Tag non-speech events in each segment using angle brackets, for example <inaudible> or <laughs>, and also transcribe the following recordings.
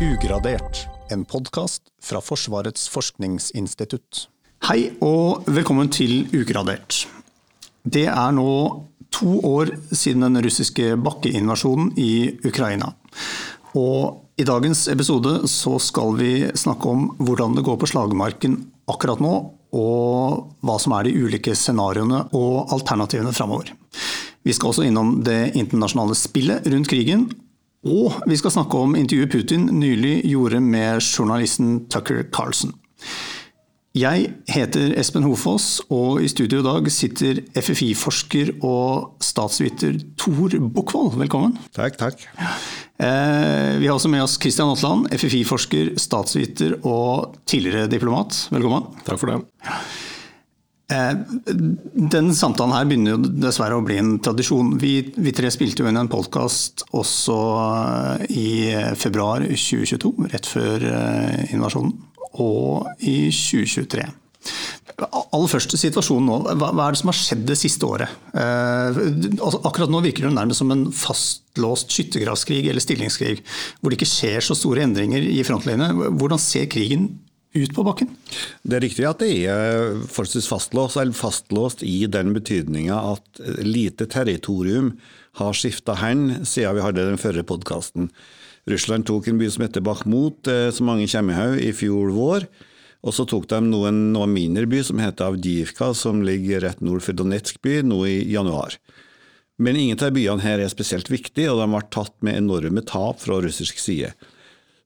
Ugradert, en podkast fra Forsvarets forskningsinstitutt. Hei og velkommen til Ugradert. Det er nå to år siden den russiske bakkeinvasjonen i Ukraina. Og i dagens episode så skal vi snakke om hvordan det går på slagmarken akkurat nå, og hva som er de ulike scenarioene og alternativene framover. Vi skal også innom det internasjonale spillet rundt krigen. Og vi skal snakke om intervjuet Putin nylig gjorde med journalisten Tucker Carlson. Jeg heter Espen Hofoss, og i studio i dag sitter FFI-forsker og statsviter Tor Bukkvold. Velkommen. Takk, takk. Eh, vi har også med oss Kristian Aatland, FFI-forsker, statsviter og tidligere diplomat. Velkommen. Takk for det. Eh, den samtalen her begynner jo dessverre å bli en tradisjon. Vi, vi tre spilte jo inn en podkast også eh, i februar 2022, rett før eh, invasjonen, og i 2023. Aller først situasjonen nå. Hva, hva, er det som har skjedd det siste året? Eh, altså, akkurat nå virker det nærmest som en fastlåst skyttergravskrig eller stillingskrig, hvor det ikke skjer så store endringer i frontlinjene. Hvordan ser krigen ut på bakken? Det er riktig at det er forholdsvis fastlåst, eller fastlåst i den betydninga at lite territorium har skifta hen siden vi hadde den førre podkasten. Russland tok en by som heter Bakhmut, eh, som mange kommer i haug, i fjor vår. Og så tok de noen, noen mindre by som heter Avdivka, som ligger rett nord for Donetsk by, nå i januar. Men ingen av byene her er spesielt viktige, og de ble tatt med enorme tap fra russisk side.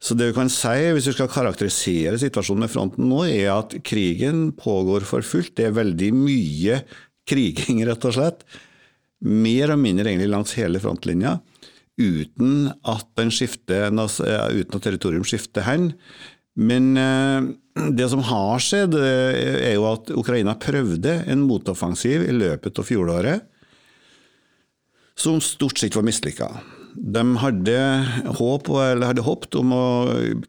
Så det vi kan si, hvis vi skal karakterisere situasjonen med fronten nå, er at krigen pågår for fullt. Det er veldig mye kriging, rett og slett. Mer og mindre egentlig langs hele frontlinja. Uten at, skifter, uten at territorium skifter hen. Men eh, det som har skjedd, eh, er jo at Ukraina prøvde en motoffensiv i løpet av fjoråret, som stort sett var mislykka. De hadde, håp, hadde håpet om å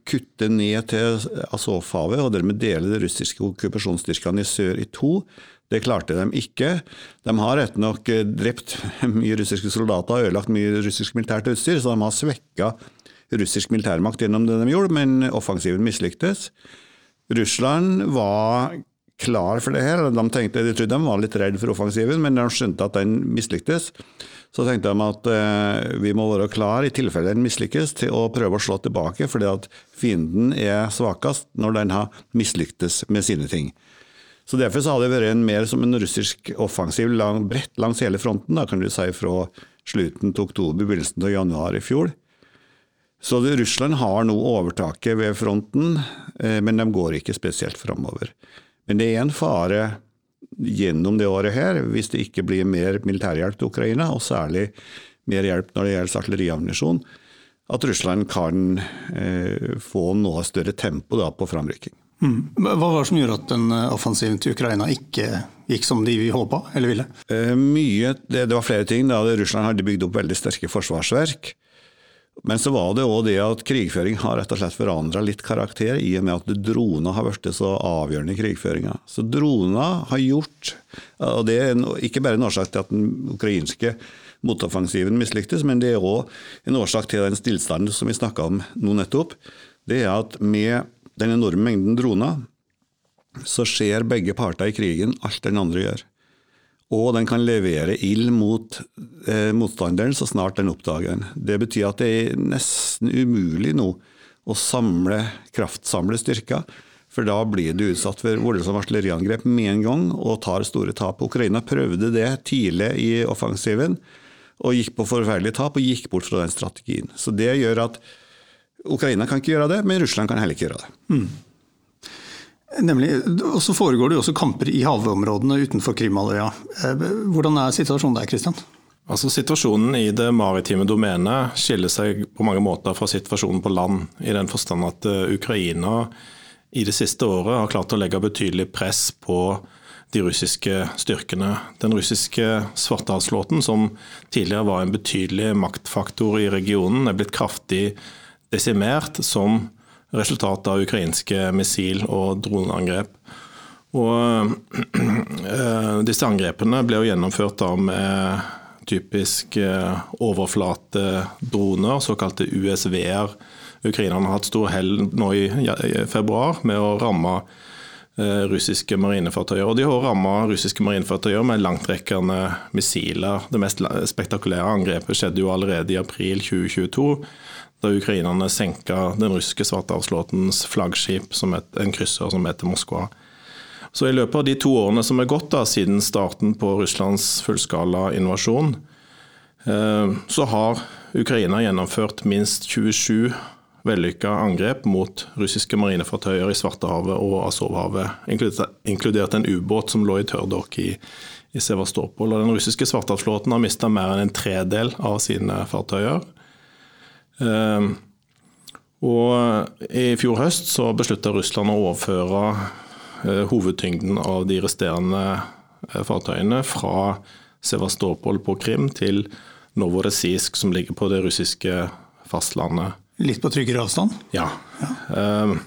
kutte ned til Azovhavet og dermed dele de russiske okkupasjonsstyrkene i sør i to. Det klarte de ikke. De har rett nok drept <laughs> mye russiske soldater og ødelagt mye russisk militært utstyr, så de har svekka russisk militærmakt gjennom det de gjorde, men offensiven mislyktes. Russland var klar for det her. De tenkte, de trodde de var litt redd for offensiven, men de skjønte at den mislyktes. Så tenkte de at eh, vi må være klar i tilfelle den mislykkes, til å prøve å slå tilbake, fordi at fienden er svakest når den har mislyktes med sine ting. Så Derfor så har det vært en mer som en russisk offensiv lang, bredt langs hele fronten, da kan du si fra slutten til oktober, begynnelsen til januar i fjor. Så Russland har nå overtaket ved fronten, eh, men de går ikke spesielt framover. Men det er en fare gjennom det året her, hvis det ikke blir mer militærhjelp til Ukraina, og særlig mer hjelp når det gjelder artilleriammunisjon, at Russland kan eh, få noe større tempo da, på framrykking. Mm. Hva var det som gjorde at den eh, offensiven til Ukraina ikke gikk som de vi håpa eller ville? Eh, mye, det, det, var flere ting. Da. Russland hadde bygd opp veldig sterke forsvarsverk. Men så var det òg det at krigføring har rett og slett forandra litt karakter, i og med at droner har blitt så avgjørende i krigføringa. Så droner har gjort, og det er ikke bare en årsak til at den ukrainske motoffensiven mislyktes, men det er òg en årsak til den stillstanden som vi snakka om nå nettopp. Det er at med den enorme mengden droner, så ser begge parter i krigen alt den andre gjør. Og den kan levere ild mot eh, motstanderen så snart den oppdager den. Det betyr at det er nesten umulig nå å samle, kraftsamle styrker. For da blir du utsatt for voldsomme artilleriangrep med en gang og tar store tap. Ukraina prøvde det tidlig i offensiven og gikk på forferdelige tap og gikk bort fra den strategien. Så det gjør at Ukraina kan ikke gjøre det, men Russland kan heller ikke gjøre det. Mm. Nemlig, og Så foregår det jo også kamper i havområdene utenfor Krimhalvøya. Eh, hvordan er situasjonen der, Kristian? Altså Situasjonen i det maritime domenet skiller seg på mange måter fra situasjonen på land, i den forstand at eh, Ukraina i det siste året har klart å legge betydelig press på de russiske styrkene. Den russiske svartehavsflåten, som tidligere var en betydelig maktfaktor i regionen, er blitt kraftig desimert som resultat av ukrainske missil- og droneangrep. Og øh, disse angrepene ble jo gjennomført da med typisk eh, overflatedroner, såkalte USV-er. Ukrainerne har hatt stor hell nå i februar med å ramme Eh, russiske marinefartøyer. Og de har ramma russiske marinefartøyer med langtrekkende missiler. Det mest spektakulære angrepet skjedde jo allerede i april 2022, da ukrainerne senka den russiske svartehavsflåtens flaggskip, som et, en krysser som heter Moskva. Så i løpet av de to årene som er gått da, siden starten på Russlands fullskala invasjon, eh, så har Ukraina gjennomført minst 27 vellykka angrep mot russiske marinefartøyer i Svartehavet og Azovhavet, inkludert en ubåt som lå i tørrdokk i, i Sevastopol. Og den russiske svartehavsflåten har mista mer enn en tredel av sine fartøyer. Eh, og I fjor høst så beslutta Russland å overføre eh, hovedtyngden av de resterende eh, fartøyene fra Sevastopol på Krim til Novorossijsk, som ligger på det russiske fastlandet. Litt på tryggere avstand? Ja. ja. Um,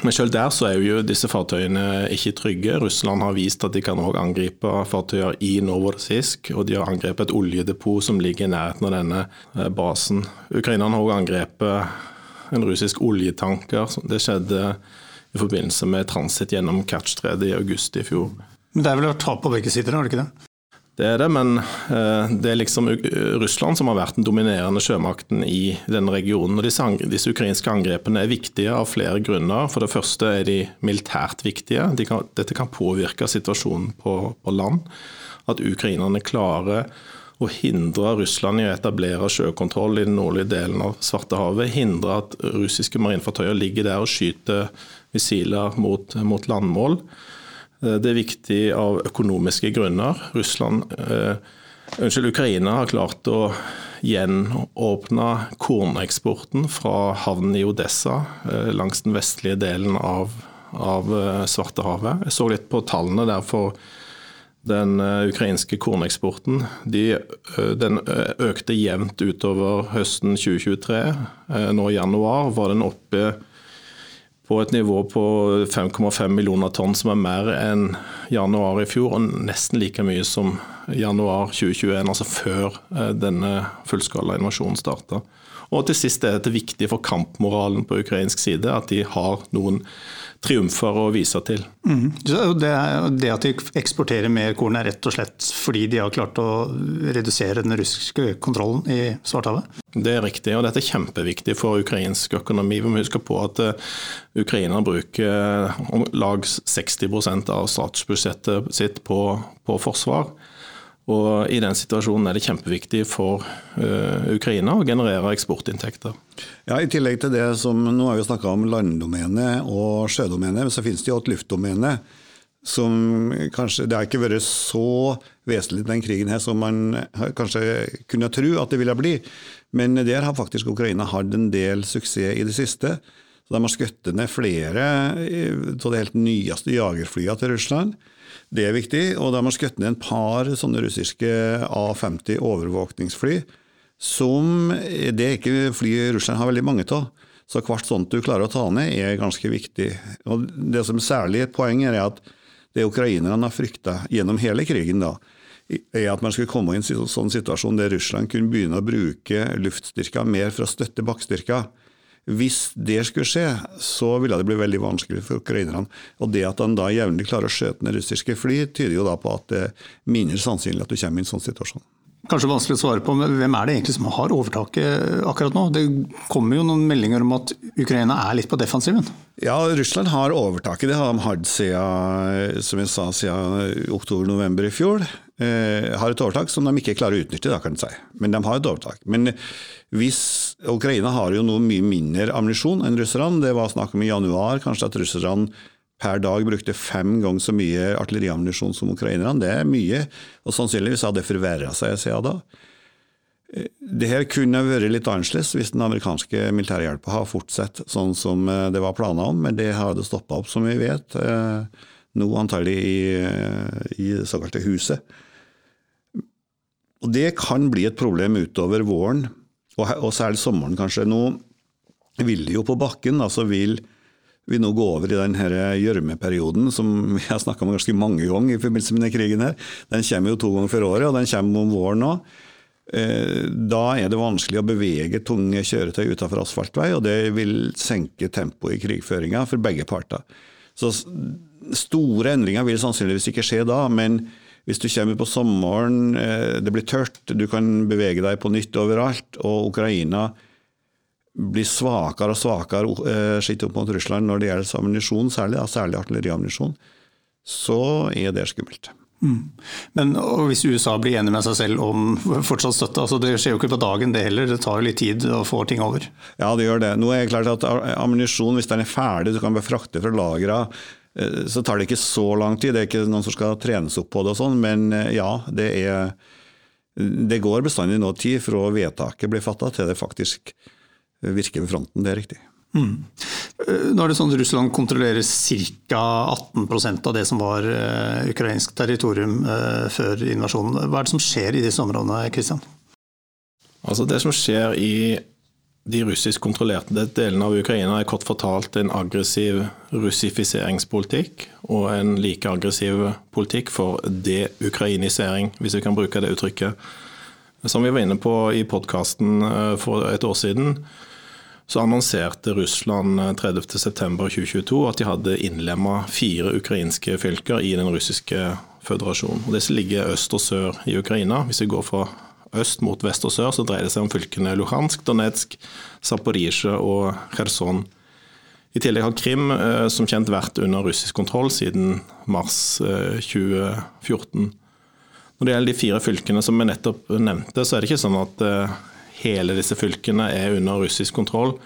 men selv der så er jo disse fartøyene ikke trygge. Russland har vist at de kan også angripe fartøyer i Novorossijsk, og de har angrepet et oljedepot som ligger i nærheten av denne eh, basen. Ukrainerne har også angrepet en russisk oljetanker. Det skjedde i forbindelse med transitt gjennom Kertsstredet i august i fjor. Men det er vel å ta på begge sider, er det ikke det? Det er det, men eh, det er liksom Russland som har vært den dominerende sjømakten i denne regionen. og disse, ukrainske angrepene er viktige av flere grunner. For det første er de militært viktige. De kan, dette kan påvirke situasjonen på, på land. At ukrainerne klarer å hindre Russland i å etablere sjøkontroll i den nordlige delen av Svartehavet. Hindre at russiske marinfartøyer ligger der og skyter missiler mot, mot landmål. Eh, det er viktig av økonomiske grunner. Russland, eh, unnskyld, Ukraina har klart å gjenåpne korneksporten fra havnen i Odessa eh, langs den vestlige delen av, av Svartehavet. Jeg så litt på tallene der for den ukrainske korneksporten. De, den økte jevnt utover høsten 2023. Nå i januar var den oppe på et nivå på 5,5 millioner tonn, som er mer enn januar i fjor, og nesten like mye som januar 2021, altså før eh, denne fullskala invasjonen starta. Og til sist er det viktig for kampmoralen på ukrainsk side at de har noen triumfer å vise til. Mm. Det, det, at de eksporterer mer korn er rett og slett fordi de har klart å redusere den russiske kontrollen i Svarthavet? Det er riktig, og dette er kjempeviktig for ukrainsk økonomi. Vi må huske på at uh, Ukraina bruker om lag 60 av statsbudsjettet sitt på, på forsvar. Og I den situasjonen er det kjempeviktig for uh, Ukraina å generere eksportinntekter. Ja, I tillegg til det som Nå har vi snakka om landdomene og sjødomene, så finnes det jo et luftdomene. Som kanskje, Det har ikke vært så vesentlig den krigen her som man kanskje kunne tro at det ville bli. Men der har faktisk Ukraina hatt en del suksess i det siste. Så De har skutt ned flere av de helt nyeste jagerflyene til Russland. Det er viktig. Og de har skutt ned en par sånne russiske A-50 overvåkningsfly. Som Det er ikke fly Russland har veldig mange av. Så hvert sånt du klarer å ta ned, er ganske viktig. Og Det som særlig et poeng er at det ukrainerne har frykta gjennom hele krigen, da, er at man skulle komme i en sånn situasjon der Russland kunne begynne å bruke luftstyrker mer for å støtte bakkestyrker. Hvis det skulle skje, så ville det bli veldig vanskelig for ukrainerne. Og det at han da jevnlig klarer å skjøte ned russiske fly, tyder jo da på at det er mindre sannsynlig at du kommer i en sånn situasjon. Kanskje vanskelig å svare på, men hvem er det egentlig som har overtaket akkurat nå? Det kommer jo noen meldinger om at Ukraina er litt på defensiven? Ja, Russland har overtaket. Det har de hatt siden, som jeg sa, siden oktober-november i fjor. Eh, har et overtak som de ikke klarer å utnytte, da, kan jeg si. Men de har et overtak. Men hvis Ukraina har jo noe mye mindre ammunisjon enn russerne. Det var snakk om i januar kanskje at russerne per dag brukte fem ganger så mye artilleriammunisjon som ukrainerne. Det er mye, og sannsynligvis hadde det forverra seg siden da. Det her kunne vært litt annerledes hvis den amerikanske militærhjelpa har fortsatt sånn som eh, det var planer om, men det har det stoppa opp, som vi vet. Eh, nå antagelig i, eh, i såkalte huset. Og Det kan bli et problem utover våren, og, særlig sommeren kanskje. Nå vil det jo på bakken, altså vil vi nå går over i denne gjørmeperioden som <laughs> vi har snakka om ganske mange ganger i forbindelse med denne krigen. her. Den kommer jo to ganger for året, og den kommer om våren nå. Eh, da er det vanskelig å bevege tunge kjøretøy utenfor asfaltvei, og det vil senke tempoet i krigføringa for begge parter. Så store endringer vil sannsynligvis ikke skje da, men hvis du kommer på sommeren, eh, det blir tørt, du kan bevege deg på nytt overalt, og Ukraina blir svakere og svakere eh, skitt opp mot Russland når det gjelder ammunisjon, særlig, særlig artilleriammunisjon, så er det skummelt. Mm. Men hvis USA blir enig med seg selv om fortsatt støtte, altså det skjer jo ikke på dagen det heller, det tar jo litt tid å få ting over? Ja, det gjør det. Nå er det klart at Ammunisjon, hvis den er ferdig, du kan befrakte fra lagra, så tar det ikke så lang tid. Det er ikke noen som skal trenes opp på det og sånn, men eh, ja, det er det går bestandig noe tid fra vedtaket blir fatta til det faktisk virker ved fronten, det er riktig. Mm. Nå er det sånn at Russland kontrollerer ca. 18% av det som var ukrainsk territorium før invasjonen. Hva er det som skjer i disse områdene? Kristian? Altså Det som skjer i de russisk kontrollerte delene av Ukraina, er kort fortalt en aggressiv russifiseringspolitikk og en like aggressiv politikk for deukrainisering, hvis vi kan bruke det uttrykket. Som vi var inne på i podkasten eh, for et år siden, så annonserte Russland 30.9.2022 eh, at de hadde innlemma fire ukrainske fylker i den russiske føderasjonen. Og Disse ligger øst og sør i Ukraina. Hvis vi går fra øst mot vest og sør, så dreier det seg om fylkene Luhansk, Donetsk, Zaporizjzja og Kherson. I tillegg har Krim eh, som kjent vært under russisk kontroll siden mars 2014. Eh, Når det gjelder de fire fylkene som vi nettopp nevnte, så er det ikke sånn at hele disse fylkene er under russisk kontroll.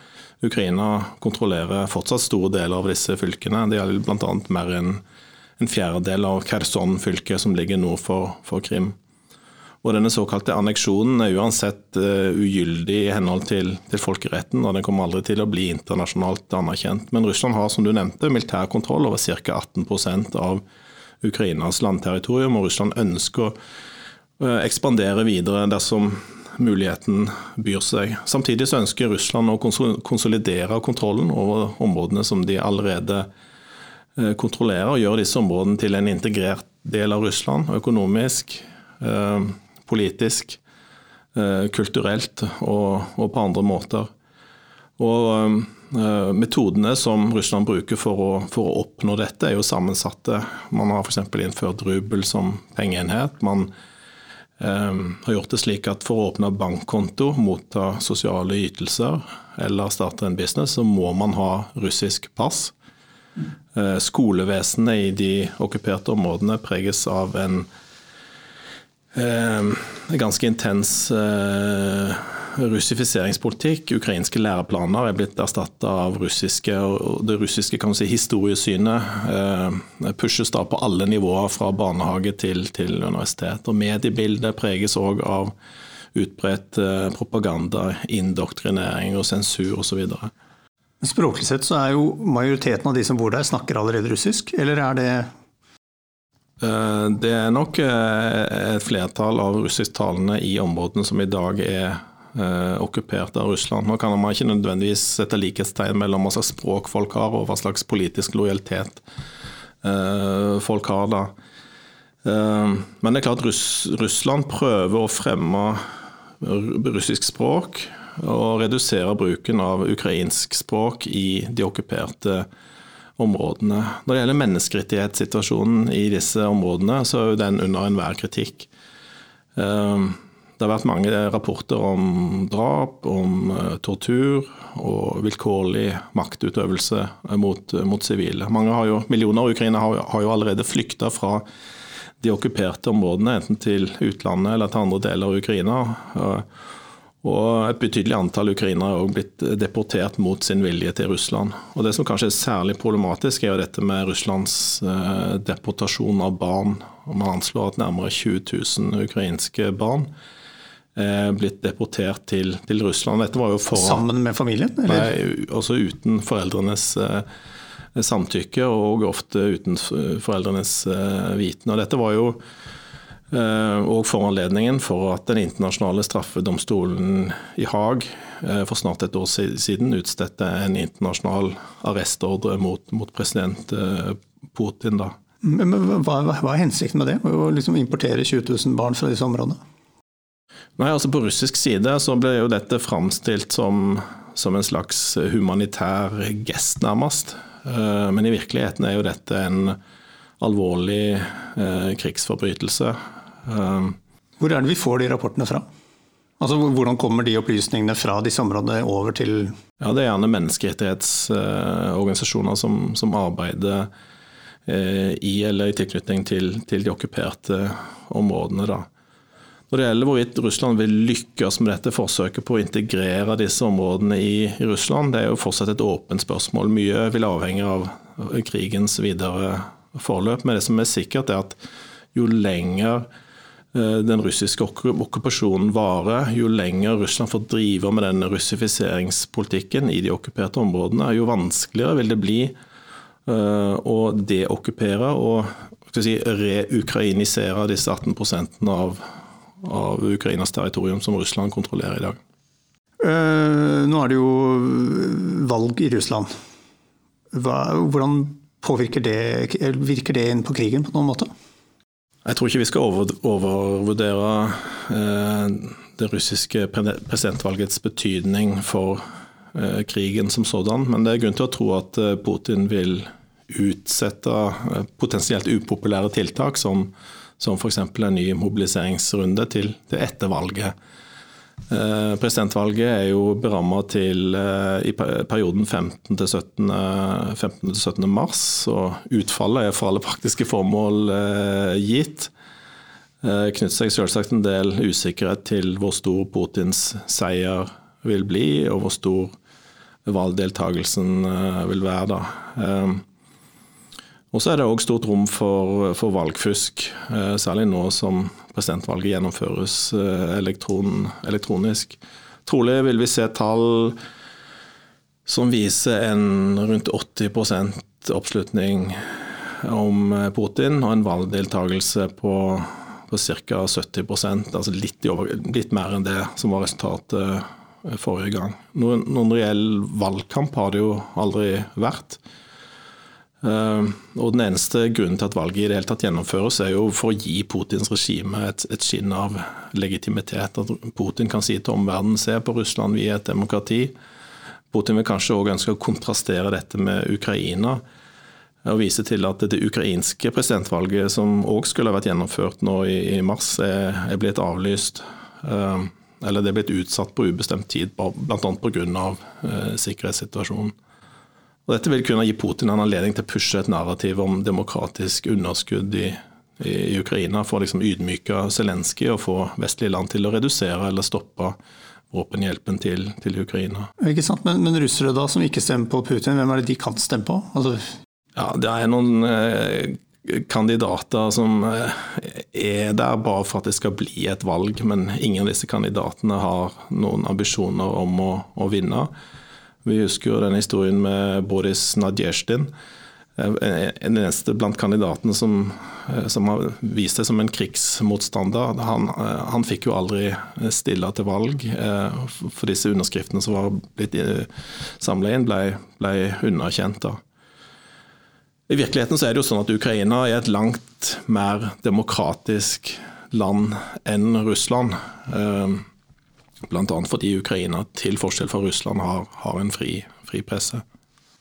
Ukraina kontrollerer fortsatt store deler av disse fylkene. Det gjelder bl.a. mer enn en fjerdedel av Kherson-fylket som ligger nord for, for, Krim. Og Denne såkalte anneksjonen er uansett uh, ugyldig i henhold til, til, folkeretten, og den kommer aldri til å bli internasjonalt anerkjent. Men Russland har som du nevnte, militær kontroll over ca. 18% av Ukrainas landterritorium, og Russland ønsker å uh, ekspandere videre dersom muligheten byr seg. Samtidig så ønsker Russland å konsolidere kontrollen over områdene som de allerede eh, kontrollerer, og gjøre disse områdene til en integrert del av Russland, økonomisk, eh, politisk, eh, kulturelt og, på andre måter. Og Metodene som Russland bruker for å, for å, oppnå dette, er jo sammensatte. Man har f.eks. innført rubel som pengeenhet. Man eh, har gjort det slik at for å åpne bankkonto, motta sosiale ytelser eller starte en business, så må man ha russisk pass. Eh, skolevesenet i de okkuperte områdene preges av en eh, ganske intens eh, russifiseringspolitikk. Ukrainske læreplaner er blitt erstatta av russiske, og det russiske kan si, historiesynet eh, pushes da på alle nivåer, fra barnehage til, til universitet. Og Mediebildet preges òg av utbredt eh, propaganda, indoktrinering og sensur osv. Språklig sett så er jo majoriteten av de som bor der, snakker allerede russisk, eller er det det er nok et flertall av russisktalende i områdene som i dag er eh, okkupert av Russland. Nå kan man ikke nødvendigvis sette likhetstegn mellom hva slags språk folk har, og hva slags politisk lojalitet eh, folk har da. Eh, men det er klart Russ Russland prøver å fremme russisk språk og redusere bruken av ukrainsk språk i de okkuperte områdene. Når det gjelder menneskerettighetssituasjonen i disse områdene, så er den under enhver kritikk. Uh, det har vært mange rapporter om drap, om eh, tortur og vilkårlig maktutøvelse mot, mot sivile. Mange har jo, millioner av ukrainere har, har, jo allerede flykta fra de okkuperte områdene, enten til utlandet eller til andre deler av Ukraina. Og et betydelig antall ukrainere har også blitt deportert mot sin vilje til Russland. Og Det som kanskje er særlig problematisk, er jo dette med Russlands eh, deportasjon av barn. Man anslår at nærmere 20 000 ukrainske barn er blitt deportert til, til, Russland. Dette var jo for, Sammen med familien? Eller? Nei, også uten foreldrenes eh, samtykke, og ofte uten foreldrenes eh, viten. Og dette var jo og foranledningen for at den internasjonale straffedomstolen i Haag for snart et år siden utstedte en internasjonal arrestordre mot, mot president Putin. Da. Men, hva, hva, er hensikten med det? Å liksom importere 20 000 barn fra disse områdene? Nei, altså På russisk side så ble jo dette framstilt som, som en slags humanitær gest, nærmest. Eh, men i virkeligheten er jo dette en alvorlig eh, krigsforbrytelse. Eh, Hvor er det vi får de rapportene fra? Altså, Hvordan kommer de opplysningene fra disse områdene over til Ja, Det er gjerne menneskerettighetsorganisasjoner som, som arbeider i eller i tilknytning til, til de okkuperte områdene. da. Når det gjelder hvorvidt Russland vil lykkes med dette forsøket på å integrere disse områdene i, Russland, det er jo fortsatt et åpent spørsmål. Mye vil avhenge av krigens videre forløp. Men det som er sikkert, er at jo lenger eh, den russiske okkupasjonen varer, jo lenger Russland får drive med den russifiseringspolitikken i de okkuperte områdene, jo vanskeligere vil det bli eh, å deokkupere og si, reukrainisere disse 18 av av Ukrainas territorium som Russland kontrollerer i dag. Uh, nå er det jo valg i Russland. Hva, hvordan påvirker det, virker det inn på krigen på noen måte? Jeg tror ikke vi skal over, overvurdere uh, det russiske presidentvalgets betydning for uh, krigen som sådan, men det er grunn til å tro at Putin vil utsette potensielt upopulære tiltak som som f.eks. en ny mobiliseringsrunde til, til etter valget. Eh, presidentvalget er jo beramma til eh, i perioden 15. til 17. 15. 17. mars, og utfallet er for alle praktiske formål eh, gitt. Det knytter seg selvsagt en del usikkerhet til hvor stor Putins seier vil bli, og hvor stor valgdeltagelsen eh, vil være. da. Og så er det òg stort rom for, for, valgfusk, særlig nå som presidentvalget gjennomføres eh, elektron, elektronisk. Trolig vil vi se tall som viser en rundt 80% oppslutning om eh, Putin, og en valgdeltakelse på, på ca. 70 altså litt, over, litt, mer enn det som var resultatet forrige gang. Noen, noen reell valgkamp har det jo aldri vært. Eh, og Den eneste grunnen til at valget i det hele tatt gjennomføres, er jo for å gi Putins regime et, et skinn av legitimitet. At Putin kan si til omverdenen se på Russland, vi er et demokrati. Putin vil kanskje òg ønske å kontrastere dette med Ukraina. Og vise til at det ukrainske presidentvalget, som òg skulle vært gjennomført nå i, i mars, er, er, blitt avlyst. Eh, eller det er blitt utsatt på ubestemt tid, bl.a. pga. Uh, sikkerhetssituasjonen. Og dette vil kunne gi Putin en anledning til å pushe et narrativ om demokratisk underskudd i, i, Ukraina, for å liksom ydmyke Zelenskyj og få vestlige land til å redusere eller stoppe våpenhjelpen til, til Ukraina. Ikke sant, men, men, russere da som ikke stemmer på Putin, hvem er det de kan stemme på? Altså... Ja, Det er noen eh, kandidater som eh, er der bare for at det skal bli et valg, men ingen av disse kandidatene har noen ambisjoner om å, å vinne. Vi husker jo den historien med Boris Nadjesjtin. Eh, en eneste blant kandidatene som, eh, som har vist seg som en krigsmotstander. Han, eh, han fikk jo aldri stille til valg, for disse underskriftene som var blitt samla inn, ble, ble underkjent. da. I virkeligheten så er det jo sånn at Ukraina er et langt mer demokratisk land enn Russland. Bl.a. fordi Ukraina, til forskjell fra Russland, har, har en fri, fri, presse.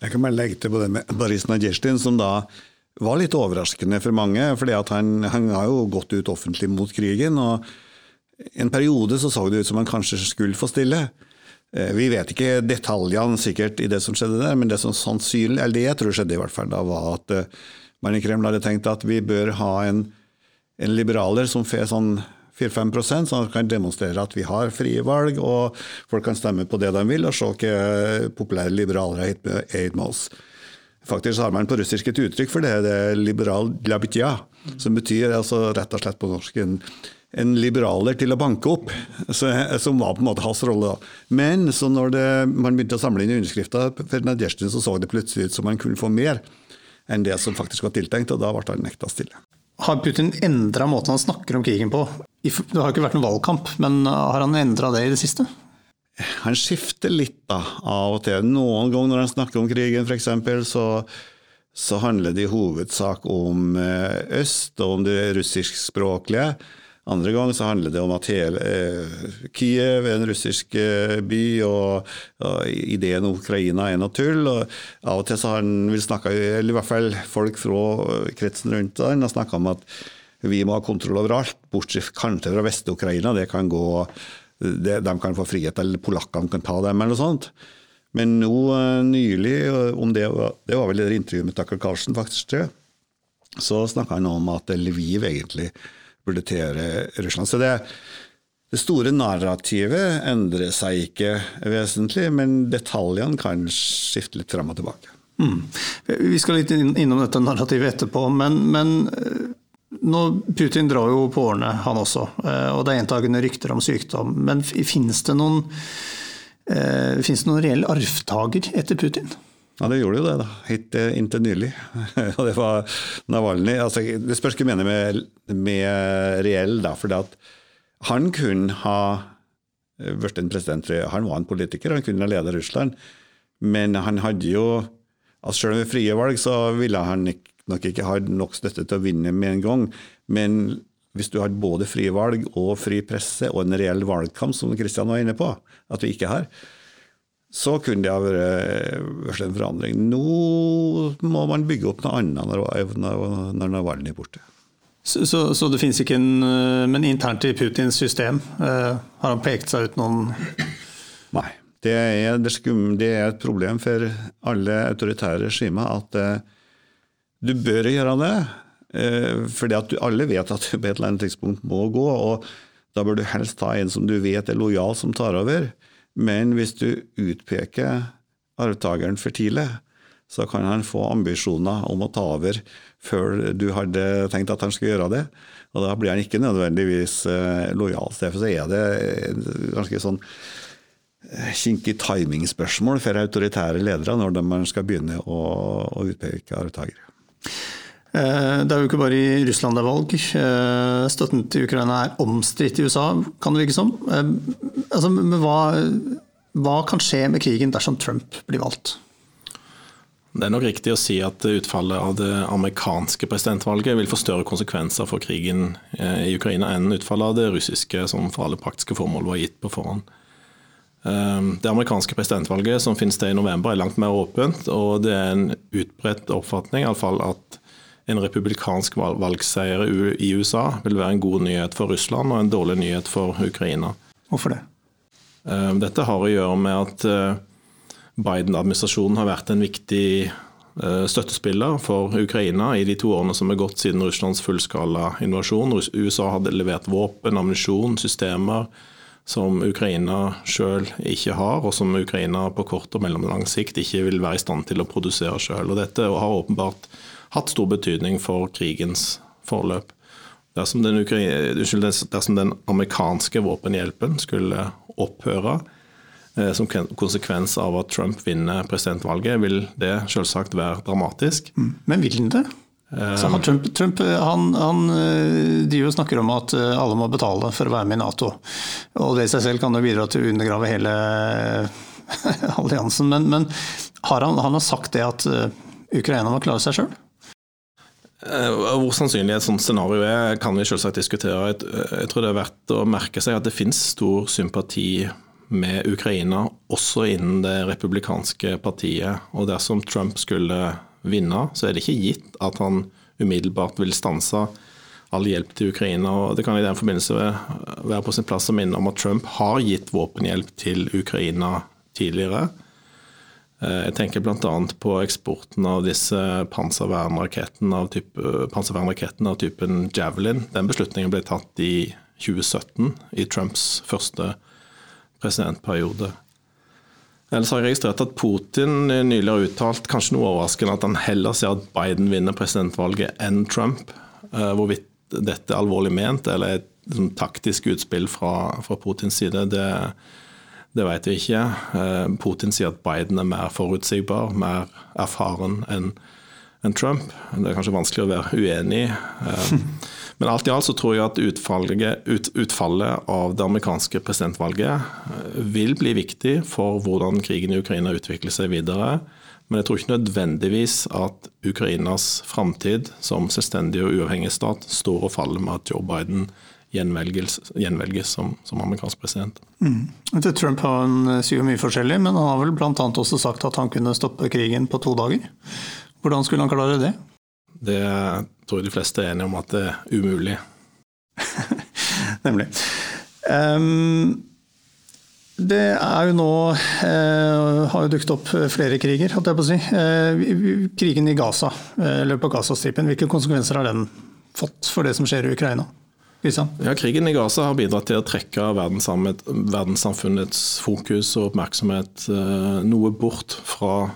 Jeg kan bare legge til på det med Boris Nadjesjtin, som da var litt overraskende for mange. fordi han, han har jo gått ut offentlig mot krigen. og En periode så, så det ut som han kanskje skulle få stille. Eh, vi vet ikke detaljene sikkert i det som skjedde der, men det som sannsynlig, eller det jeg tror skjedde i hvert fall da, var at eh, man i Kreml hadde tenkt at vi bør ha en, en liberaler som får sånn 4-5 sånn at vi kan demonstrere at vi har frie valg, og folk kan stemme på det de vil, og se hva populære liberalere er med oss. Faktisk har man på russisk et uttrykk for det, det er liberal labitja, som betyr altså rett og slett på norsk en, en liberaler til å banke opp, <laughs> så, som var på en måte hans rolle. Men så når det, man begynte å samle inn underskrifter for Nadjesjtin, så så det plutselig ut som man kunne få mer enn det som faktisk var tiltenkt, og da ble han nekta stille. Har Putin endra måten han snakker om krigen på? Det har ikke vært noen valgkamp, men har han endra det i det siste? Han skifter litt da, av og til. Noen ganger når han snakker om krigen f.eks., så, så handler det i hovedsak om eh, øst og om det russiskspråklige. Andre ganger så handler det om at hele eh, Kiev er en russisk eh, by, og, og, ideen om Ukraina er noe tull. og Av og til så har han vil snakke, eller i hvert fall folk fra kretsen rundt han har snakka om at vi må ha kontroll over alt, bortsett kanskje fra Vest-Ukraina. Det kan gå, det, De kan få frihet, eller polakkene kan ta dem, eller noe sånt. Men nå eh, nylig, om det, det var vel det intervjuet med Tucker Carlsen, faktisk, tror så snakka han om at Lviv egentlig burde tilhøre Russland. Så det, det store narrativet endrer seg ikke vesentlig, men detaljene kan skifte litt frem og tilbake. Mm. Vi skal litt innom dette narrativet etterpå, men, men eh, Putin drar jo på årene, han også. Eh, og det er gjentagende rykter om sykdom. Men finnes det noen, eh, finnes det noen reell arvtaker etter Putin? Ja, det gjorde jo det, da. Hit, inntil nylig. <laughs> Og det var Navalnyj. Altså, det spørs hva du mener med, med reell, da. For han kunne ha blitt en president. Han var en politiker, han kunne ha ledet Russland. Men han hadde jo altså Selv med frie valg så ville han nok ikke har nok støtte til å vinne med en gang. Men hvis du har både frie valg og fri presse og en reell valgkamp, som Kristian var inne på, at vi ikke har, så kunne det ha vært en forandring. Nå må man bygge opp noe annet når, når Navalnyj er borte. Så, så, så, det finnes ikke en eh, Men internt i Putins system, eh, har han pekt seg ut noen Nei. Det er, det, skum, det er, et problem for alle autoritære regimer at eh, du bør gjøre det. Eh, fordi alle vet at du på et eller annet tidspunkt må gå. og Da bør du helst ta en som du vet er lojal, som tar over. Men hvis du utpeker arvtakeren for tidlig, så kan han få ambisjoner om å ta over før du hadde tenkt at han skulle gjøre det. Og da blir han ikke nødvendigvis eh, lojal. Derfor er det ganske sånn eh, kinkig timingspørsmål for autoritære ledere når man skal begynne å, å utpeke arvtakere. Eh, det er jo ikke bare i Russland det er valg. Eh, støtten til Ukraina er omstridt i USA, kan det virke som. Altså, men hva, hva kan skje med krigen dersom Trump blir valgt? Det er nok riktig å si at utfallet av det amerikanske presidentvalget vil få større konsekvenser for krigen i Ukraina enn utfallet av det russiske, som for alle praktiske formål var gitt på forhånd. Det amerikanske presidentvalget som finner sted i november er langt mer åpent, og det er en utbredt oppfatning i alle fall at en republikansk valgseier i USA vil være en god nyhet for Russland og en dårlig nyhet for Ukraina. Hvorfor det? Eh, dette har å gjøre med at eh, Biden-administrasjonen har vært en viktig eh, støttespiller for Ukraina i de to årene som er gått siden Russlands fullskala invasjon. USA hadde levert våpen, ammunisjon, systemer som Ukraina sjøl ikke har, og som Ukraina på kort og mellomlang sikt ikke vil være i stand til å produsere sjøl. Dette har åpenbart hatt stor betydning for krigens forløp. Dersom den, dersom den amerikanske våpenhjelpen skulle opphøre eh, som konsekvens av at Trump vinner presidentvalget, vil det selvsagt være dramatisk. Mm. Men vil den det? Um, Trump, Trump han, han driver og snakker om at alle må betale for å være med i Nato. Og det i seg selv kan jo bidra til å undergrave hele <laughs> alliansen. Men, men har han, han, har sagt det at Ukraina må klare seg sjøl? Eh, hvor sannsynlig et sånt scenario er, kan vi selvsagt diskutere. Jeg tror det er verdt å merke seg at det finnes stor sympati med Ukraina, også innen det republikanske partiet. Og dersom Trump skulle vinne, så er det ikke gitt at han umiddelbart vil stanse all hjelp til Ukraina. og Det kan i den forbindelse være på sin plass å minne om at Trump har gitt våpenhjelp til Ukraina tidligere. Eh, jeg tenker bl.a. på eksporten av disse panservernrakettene av, type, panservernrakettene av typen Javelin. Den beslutningen ble tatt i 2017, i Trumps første presidentperiode. Ellers har jeg registrert at Putin nylig har uttalt, kanskje noe overraskende, at han heller ser at Biden vinner presidentvalget enn Trump. Eh, hvorvidt dette er alvorlig ment eller et liksom, taktisk utspill fra, fra Putins side, det det vet vi ikke. Eh, Putin sier at Biden er mer forutsigbar, mer erfaren enn en Trump. Det er kanskje vanskelig å være uenig i. <laughs> Men alt i alt så tror jeg at utfallet, ut, utfallet av det amerikanske presidentvalget vil bli viktig for hvordan krigen i Ukraina utvikler seg videre. Men jeg tror ikke nødvendigvis at Ukrainas framtid som selvstendig og uavhengig stat står og faller med at Joe Biden gjenvelges, gjenvelges som, som, amerikansk president. Mm. Trump han eh, sier mye forskjellig, men han har vel bl.a. også sagt at han kunne stoppe krigen på to dager. Hvordan skulle han klare det? Det tror jeg de fleste er enige om at det er umulig. <laughs> Nemlig. Um, det er jo nå eh, har jo dukket opp flere kriger, holdt jeg på å si. Eh, krigen i Gaza, eh, eller på Gazastripen, hvilke konsekvenser har den fått for det som skjer i Ukraina? Ja, krigen i Gaza har bidratt til å trekke verdenssamfunnets fokus og oppmerksomhet eh, noe bort fra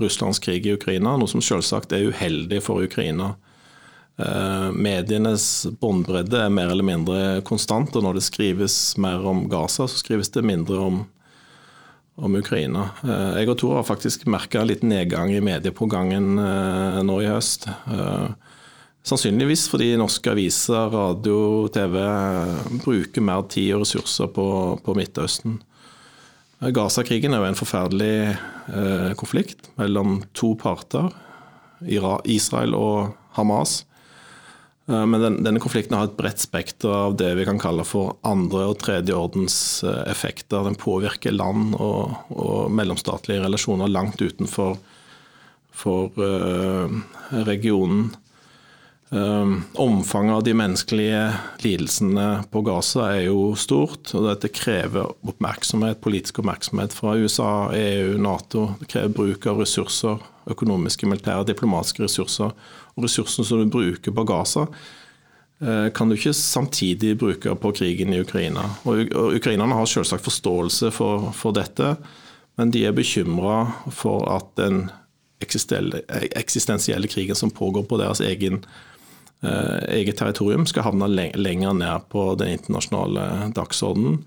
Russlands krig i Ukraina, noe som selvsagt er uheldig for Ukraina. Eh, medienes båndbredde er mer eller mindre konstant, og når det skrives mer om Gaza, så skrives det mindre om, om Ukraina. Eh, jeg og Tor har faktisk merka en liten nedgang i mediepågangen nå i høst. Sannsynligvis fordi norske aviser, radio, TV bruker mer tid og ressurser på, på Midtøsten. Gaza-krigen er jo en forferdelig eh, konflikt mellom to parter, Israel og Hamas. Eh, men den, denne konflikten har et bredt spekter av det vi kan kalle for andre- og tredjeordens eh, effekter. Den påvirker land og, og mellomstatlige relasjoner langt utenfor for, uh, regionen. Um, omfanget av de menneskelige lidelsene på Gaza er jo stort. og Dette krever oppmerksomhet, politisk oppmerksomhet fra USA, EU, Nato. Det krever bruk av ressurser, økonomiske, militære, diplomatiske ressurser. Og ressursene som du bruker på Gaza, uh, kan du ikke samtidig bruke på krigen i Ukraina. Og, Ukrainerne har selvsagt forståelse for, for dette, men de er bekymra for at den eksistensielle krigen som pågår på deres egen Eh, eget territorium skal havne lenger ned på den internasjonale dagsordenen.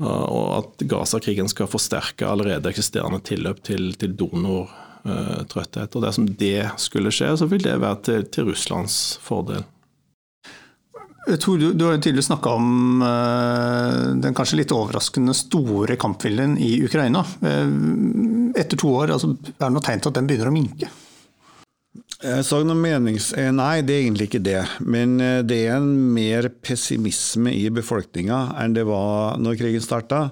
Eh, og at Gaza-krigen skal forsterke allerede eksisterende tilløp til, til donortrøtthet. Og Dersom det skulle skje, så vil det være til, til Russlands fordel. Jeg Tror du, du har tidligere snakka om uh, den kanskje litt overraskende store kampviljen i Ukraina. Uh, etter to år, altså, er det noe tegn til at den begynner å minke? Jeg sa noe menings... Nei, det er egentlig ikke det. Men det er en mer pessimisme i befolkninga enn det var når krigen starta.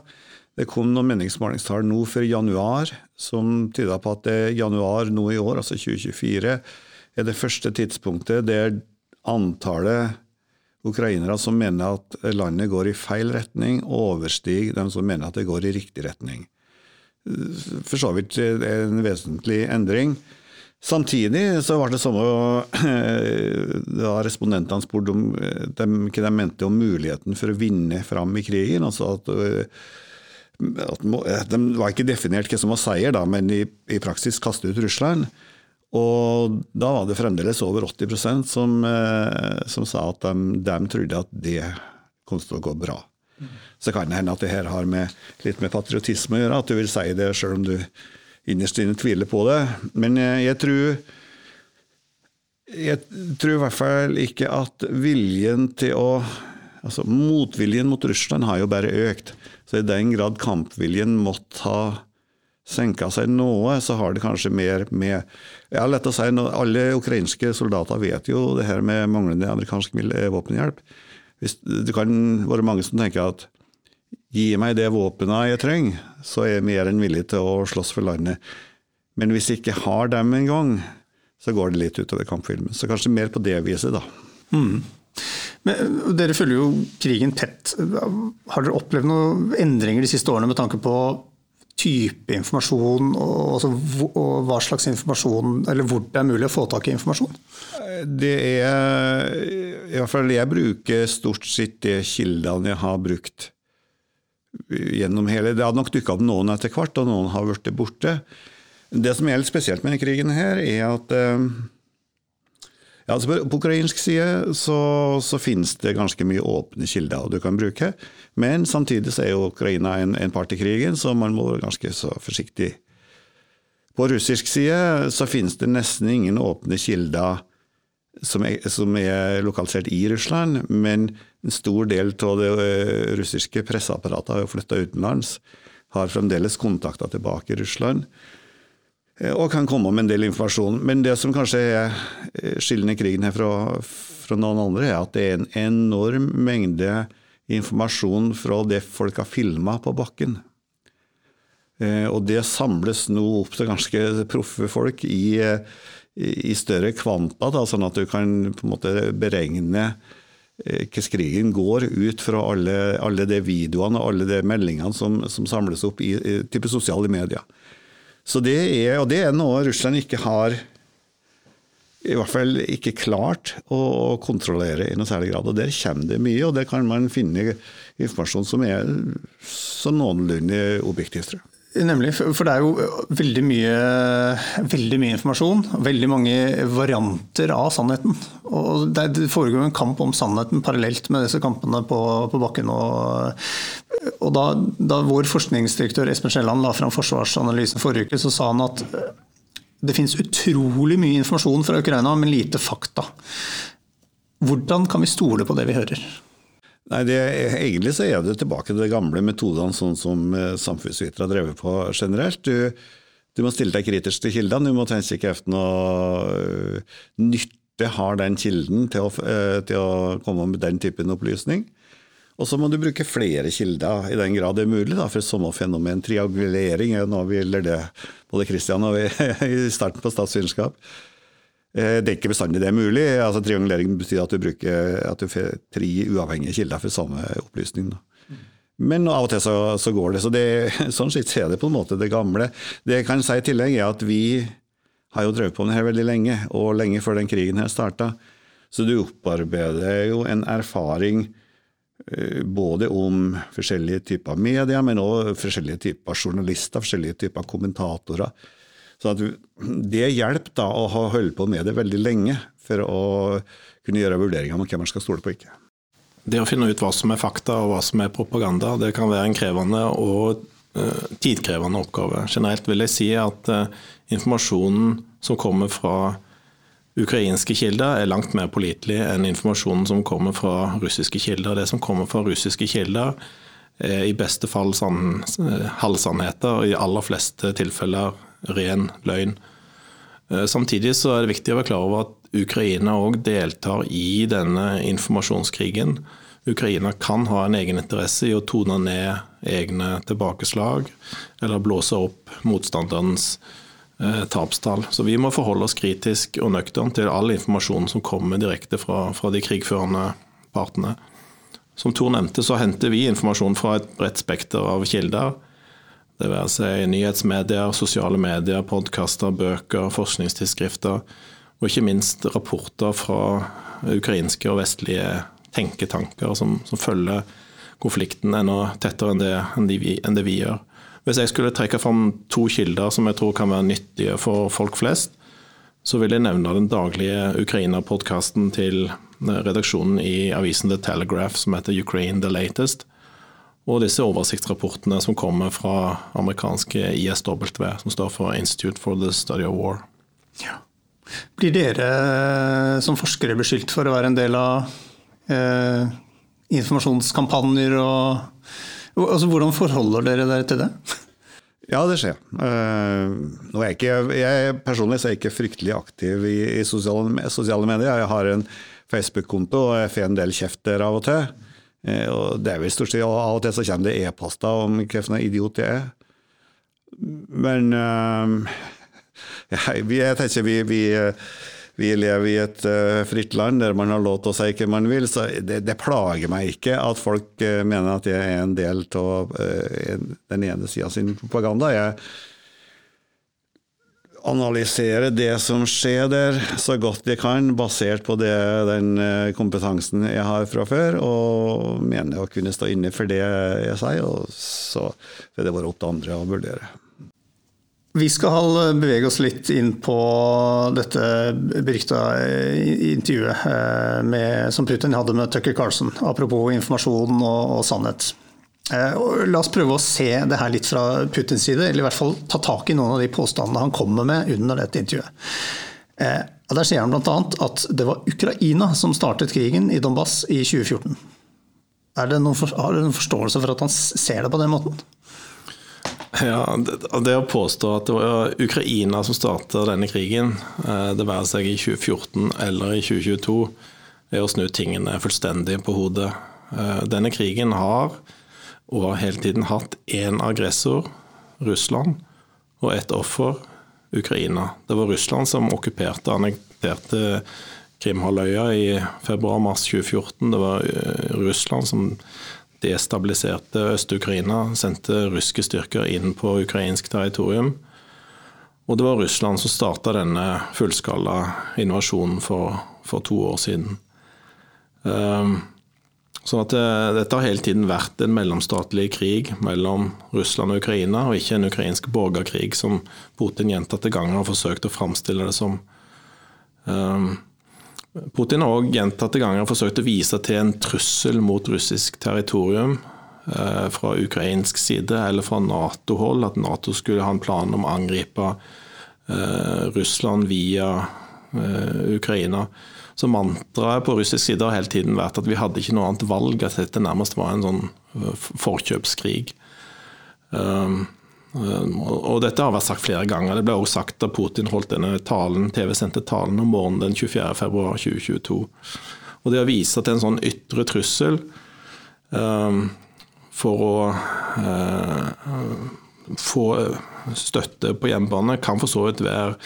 Det kom noen meningsmålingstall nå før januar som tyda på at januar nå i år, altså 2024, er det første tidspunktet der antallet ukrainere som mener at landet går i feil retning, overstiger dem som mener at det går i riktig retning. For så vidt en vesentlig endring. Samtidig så var det samme da respondentene spurte om eh, hva de mente om muligheten for å vinne fram i krigen. altså at, eh, at eh, De var ikke definert hva som var seier, da, men i, i praksis kaste ut Russland. Og da var det fremdeles over 80% som, som sa at de, de, trodde at det kom til å gå bra. Så kan det hende at det her har med, litt med patriotisme å gjøre, at du vil si det sjøl om du innerst inne tviler på det. Men jeg, jeg tror jeg tror i hvert fall ikke at viljen til å Altså, motviljen mot Russland har jo bare økt. Så i den grad kampviljen måtte ha senka seg noe, så har det kanskje mer med ja, lett å si, Alle ukrainske soldater vet jo det her med manglende amerikansk våpenhjelp. Hvis, det kan være mange som tenker at Gi meg det våpenet jeg trenger, så er jeg mer enn villig til å slåss for landet. Men hvis jeg ikke har dem engang, så går det litt utover kampfilmen. Så kanskje mer på det viset, da. Mm. Men Dere følger jo krigen tett. Har dere opplevd noen endringer de siste årene med tanke på type informasjon, altså, og hva slags informasjon, eller hvor det er mulig å få tak i informasjon? Det er I hvert fall jeg bruker stort sett de kildene jeg har brukt gjennom hele Det har nok dukka opp noen etter hvert, og noen har blitt borte. Det som er litt spesielt med denne krigen, her, er at eh, ja, altså På ukrainsk side så, så, finnes det ganske mye åpne kilder du kan bruke. Men samtidig så er jo Ukraina en, en part i krigen, så man må være ganske så forsiktig På russisk side så finnes det nesten ingen åpne kilder som er, som er, lokalisert i Russland, men en stor del av det eh, russiske presseapparatet har jo flytta utenlands. Har fremdeles kontakter tilbake i Russland og kan komme med en del informasjon. Men det som kanskje er eh, skillende krigen her fra, fra, noen andre, er at det er en enorm mengde informasjon fra det folk har filma på bakken. Og det samles nå opp til ganske proffe folk i i større kvanta, da, sånn at du kan på en måte beregne eh, hvordan krigen går ut fra alle, alle de videoene og alle de meldingene som, som samles opp i, i type sosiale medier. Så det er, og det er noe Russland ikke har i hvert fall ikke klart å kontrollere i noe særlig grad. og Der kommer det mye, og der kan man finne informasjon som er så noenlunde objektiv, tror jeg. Nemlig, for det er jo veldig mye, veldig mye, informasjon. Veldig mange varianter av sannheten. Og Det foregår en kamp om sannheten parallelt med disse kampene på, på bakken. Og, og da, da, vår forskningsdirektør Espen Skjelland la fram forsvarsanalysen forrige uke, så sa han at det finnes utrolig mye informasjon fra Ukraina, men lite fakta. Hvordan kan vi stole på det vi hører? Nei, det, Egentlig så er det tilbake til de gamle metodene sånn som eh, samfunnsvitere har drevet på generelt. Du, du, må stille deg kritisk til kildene, du må tenke ikke efter noe uh, nytte har den kilden til å, uh, til å, komme med den typen opplysning. Og så må du bruke flere kilder i den grad det er mulig, da, for samme fenomen. Triangulering er noe vi lærte både Kristian og vi <laughs> i starten på statsvitenskap. Eh, det er ikke bestandig det er mulig. Altså, triangulering betyr at du bruker at du får tre uavhengige kilder for samme opplysning. Da. Men av og til så, så går det. Så det, <laughs> sånn sett er det på en måte det gamle. Det jeg kan si i tillegg, er at vi har jo drevet på med det her veldig lenge, og lenge før den krigen her starta. Så du opparbeider jo en erfaring eh, både om forskjellige typer medier, men også forskjellige typer journalister, forskjellige typer kommentatorer. Så det hjelper da å ha holdt på med det veldig lenge for å kunne gjøre vurderinger om hvem man skal stole på og ikke. Det å finne ut hva som er fakta og hva som er propaganda, det kan være en krevende og uh, tidkrevende oppgave. Generelt vil jeg si at uh, informasjonen som kommer fra ukrainske kilder, er langt mer pålitelig enn informasjonen som kommer fra russiske kilder. Det som kommer fra russiske kilder, er i beste fall sann, halvsannheter, og i aller fleste tilfeller ren løgn. Eh, samtidig så er det viktig å være klar over at Ukraina òg deltar i denne informasjonskrigen. Ukraina kan ha en egeninteresse i å tone ned egne tilbakeslag eller blåse opp motstanderens eh, tapstall. Så vi må forholde oss kritisk og nøktern til all informasjon som kommer direkte fra, fra de krigførende partene. Som Tor nevnte, så henter vi informasjon fra et bredt spekter av kilder. Det være seg nyhetsmedier, sosiale medier, podkaster, bøker, forskningstidsskrifter. Og ikke minst rapporter fra ukrainske og vestlige tenketanker som, som følger konflikten enda tettere enn det, enn, de, enn det, vi gjør. Hvis jeg skulle trekke fram to kilder som jeg tror kan være nyttige for folk flest, så vil jeg nevne den daglige Ukraina-podkasten til redaksjonen i avisen The Telegraph som heter Ukraine the Latest og disse oversiktsrapportene som kommer fra amerikanske ISW, som står for Institute for the Study of War. Ja. Blir dere eh, som forskere beskyldt for å være en del av eh, informasjonskampanjer? Og, altså, hvordan forholder dere dere til det? Ja, det skjer. Uh, er jeg, ikke, jeg, personlig er jeg ikke fryktelig aktiv i, i sosiale, sosiale, medier. Jeg har en Facebook-konto og jeg får en del kjeft der av og til. Eh, og det er vel stort sett, Av og til så kommer det e-poster om hvilken idiot jeg er. Men <laughs> uh, jeg, jeg tenker vi, vi, vi, lever i et fritt land der man har lov til å si hva man vil. Så det, det plager meg ikke at folk mener at jeg er en del av den ene sida sin propaganda. Jeg, analysere det som skjer der, så godt jeg kan, basert på det, den eh, kompetansen jeg har fra før, og mener å kunne stå inne for det jeg sier. og Så vil det være opp til andre å vurdere. Vi skal bevege oss litt inn på dette berykta intervjuet eh, med, som Putin hadde med Tucker Carlson, apropos informasjon og, og sannhet. La oss prøve å se det her litt fra Putins side, eller i hvert fall ta tak i noen av de påstandene han kommer med under dette intervjuet. Der sier han bl.a. at det var Ukraina som startet krigen i Donbass i 2014. Er det noen, har du noen forståelse for at han ser det på den måten? Ja, det, det å påstå at det var Ukraina som startet denne krigen, eh, det være seg i 2014 eller i 2022, er å snu tingene fullstendig på hodet. Eh, denne krigen har, og har hele tiden hatt, én aggressor, Russland, og ett offer, Ukraina. Det var Russland som okkuperte og annekterte Krimhalvøya i februar-mars 2014. Det var eh, Russland som destabiliserte Øst-Ukraina, sendte russiske styrker inn på ukrainsk territorium. Og det var Russland som starta denne fullskala invasjonen for, for, to år siden. Um, sånn at det, Dette har hele tiden vært en mellomstatlig krig mellom Russland og Ukraina, og ikke en ukrainsk borgerkrig, som Putin gjentatte ganger har forsøkt å framstille det som. Um, Putin har òg gjentatte ganger forsøkt å vise til en trussel mot russisk territorium eh, fra ukrainsk side eller fra Nato-hold, at Nato skulle ha en plan om å angripe eh, Russland via eh, Ukraina. Så mantraet på russisk side har hele tiden vært at vi hadde ikke noe annet valg, at dette nærmest var en sånn forkjøpskrig. Um, Ehm, og dette har vært sagt flere ganger. Det ble også sagt da Putin holdt denne talen, TV-sendte talen om morgenen den 24.2.2022. Og det å vise til en sånn ytre trussel um, for å uh, få støtte på hjemmebane, kan for så vidt være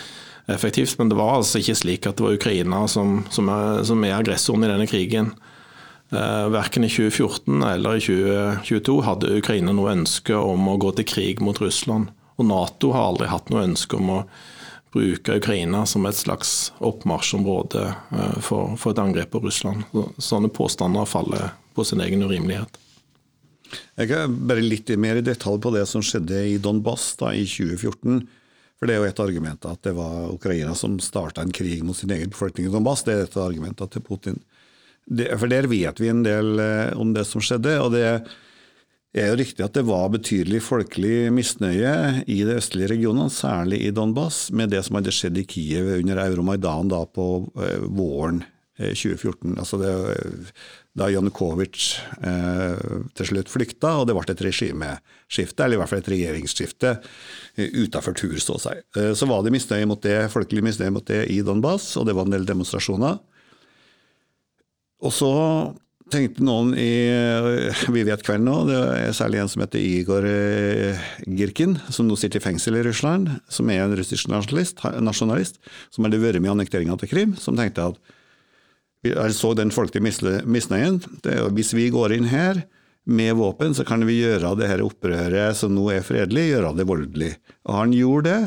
effektivt, men det var altså ikke slik at det var Ukraina som, som, er, som er aggressoren i denne krigen. Eh, verken i 2014 eller i 2022 hadde Ukraina noe ønske om å gå til krig mot Russland. Og Nato har aldri hatt noe ønske om å bruke Ukraina som et slags oppmarsjområde eh, for, for et angrep på Russland. Sånne påstander faller på sin egen urimelighet. Jeg kan bare litt mer i detalj på det som skjedde i Donbass da, i 2014. For Det er jo et argument at det var Ukraina som starta en krig mot sin egen befolkning i Donbass. Det er et argument til Putin. Det, for der vet vi en del eh, om det som skjedde. og det er jo riktig at det var betydelig folkelig misnøye i de østlige regionene, særlig i Donbass, med det som hadde skjedd i Kiev under Euromaidan da på eh, våren 2014. Eh, altså det, da Janukovitsj eh, til slutt flykta, og det ble et regimeskifte, eller i hvert fall et regjeringsskifte utenfor tur, så å si. Så var det misnøye mot det, folkelig misnøye mot det i Donbass, og det var en del demonstrasjoner. Og så tenkte noen i Vi vet kvelden nå. Det er særlig en som heter Igor eh, Girkin, som nå sitter i fengsel i Russland. Som er en russisk nasjonalist, nasjonalist som hadde vært med i annekteringa til Krim. Som tenkte at jeg så den folkelige misnøyen. Hvis vi går inn her med våpen, så kan vi gjøre det her opprøret som nå er fredelig, gjøre det voldelig. Og han gjorde det.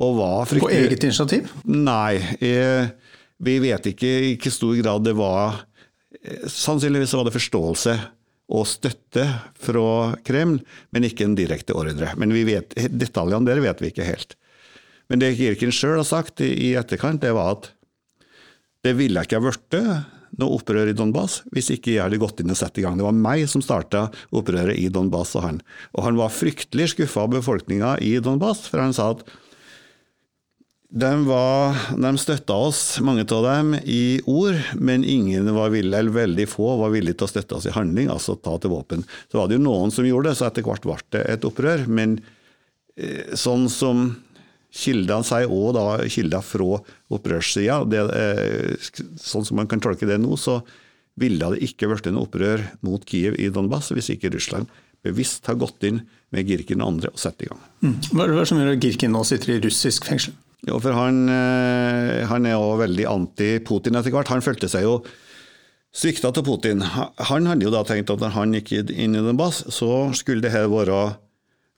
Og var fryktelig På eget initiativ? Nei. Eh, vi vet ikke i hvor stor grad det var Sannsynligvis var det forståelse og støtte fra Kreml, men ikke en direkte ordre. Men vi vet, detaljene der vet vi ikke helt. Men det Kirken sjøl har sagt i etterkant, det var at det ville ikke ha blitt noe opprør i Donbass hvis ikke jeg hadde gått inn og satt i gang. Det var meg som starta opprøret i Donbass og han. Og han var fryktelig skuffa av befolkninga i Donbass, for han sa at de, de støtta oss, mange av dem, i ord, men ingen var villig, eller veldig få var villige til å støtte oss i handling, altså ta til våpen. Så var det jo noen som gjorde det, så etter hvert ble det et opprør. Men eh, sånn som kildene sier, og da kilder fra opprørssida, eh, sånn som man kan tolke det nå, så ville det ikke blitt noe opprør mot Kiev i Donbass hvis ikke Russland bevisst har gått inn med Girkin og andre og satt i gang. Mm. Hva er det som gjør at Girkin nå sitter i russisk fengsel? Jo, for han, eh, han er jo veldig anti-Putin etter hvert. Han følte seg jo svikta til Putin. Han hadde jo da tenkt at når han gikk inn i Donbass, så skulle det her være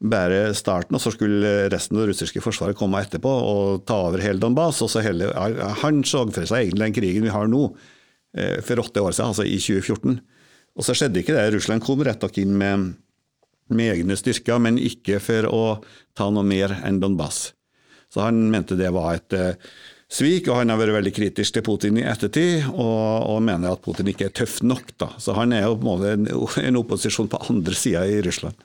bare starten, og så skulle resten av det russiske forsvaret komme etterpå og ta over hele Donbass. Og så hele, han så for seg egentlig den krigen vi har nå, eh, for åtte år siden, altså i 2014. Og så skjedde ikke det. Russland kom rett nok inn med, med egne styrker, men ikke for å ta noe mer enn Donbass. Så han mente det var et uh, svik, og han har vært veldig kritisk til Putin i ettertid, og, og mener at Putin ikke er tøff nok. Da. Så han er jo på en måte en, en opposisjon på andre sida i Russland.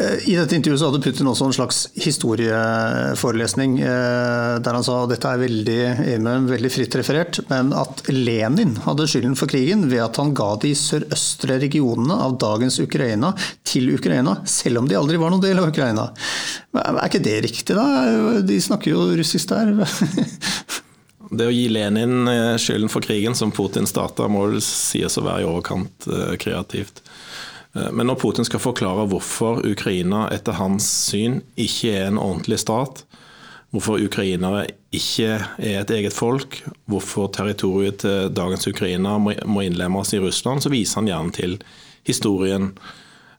Eh, I dette intervjuet så hadde Putin også en slags historieforelesning eh, der han sa og dette er veldig, veldig fritt referert, men at Lenin hadde skylden for krigen ved at han ga de sørøstre regionene av dagens Ukraina til Ukraina, selv om de aldri var noen del av Ukraina. Er ikke det riktig, da? De snakker jo russisk der. <laughs> Det å gi Lenin eh, skylden for krigen som Putin starta, må vel sies å være i overkant kreativt. Eh, men når Putin skal forklare hvorfor Ukraina etter hans syn ikke er en ordentlig stat, hvorfor ukrainere ikke er et eget folk, hvorfor territoriet til dagens Ukraina må innlemmes i Russland, så viser han gjerne til historien.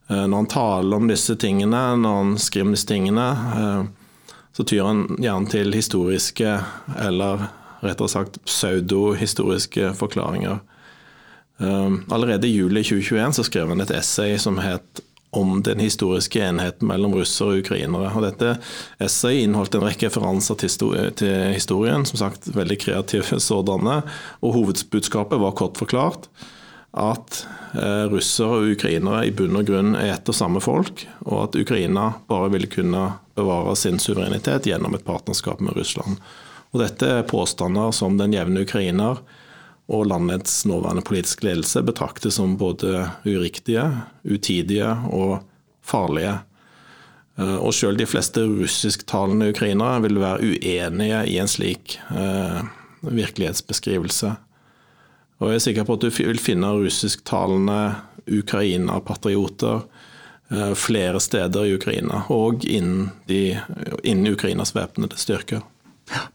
Eh, når han taler om disse tingene, når han skriver om disse tingene, eh, så tyr han gjerne til historiske, eller rettere sagt pseudohistoriske forklaringer. Ehm, allerede i juli 2021 så skrev han et essay som het om den historiske enheten mellom russere og ukrainere. Og dette essayet inneholdt en rekke referanser til historien, som sagt veldig kreative <laughs> sådanne. Og hovedbudskapet var kort forklart at eh, russere og ukrainere i bunn og grunn er ett og samme folk, og at Ukraina bare ville kunne bevare sin suverenitet gjennom et partnerskap med Russland. Og dette er påstander som den jevne ukrainer og landets nåværende politiske ledelse betraktes som både uriktige, utidige og farlige. Eh, og selv de fleste russisktalende ukrainere vil være uenige i en slik eh, virkelighetsbeskrivelse. Og jeg er sikker på at du vil finne russisktalende Ukraina-patrioter eh, flere steder i Ukraina, og innen, de, innen Ukrainas væpnede styrker.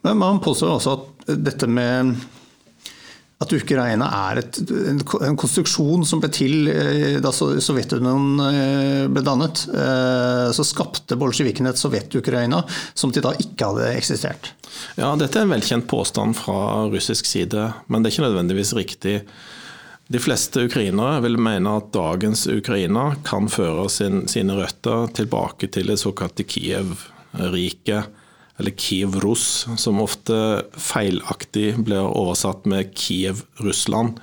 Men Man påstår også at dette med at Ukraina er et, en, konstruksjon som ble til eh, da Sovjetunionen eh, ble dannet. Eh, så skapte bolsjevikene et Sovjet-Ukraina som til da ikke hadde eksistert. Ja, Dette er en velkjent påstand fra russisk side, men det er ikke nødvendigvis riktig. De fleste ukrainere vil mene at dagens Ukraina kan føre sin, sine røtter tilbake til det såkalte Kiev-riket eller Kiev-Russ, som ofte feilaktig blir oversatt med Kiev Russland.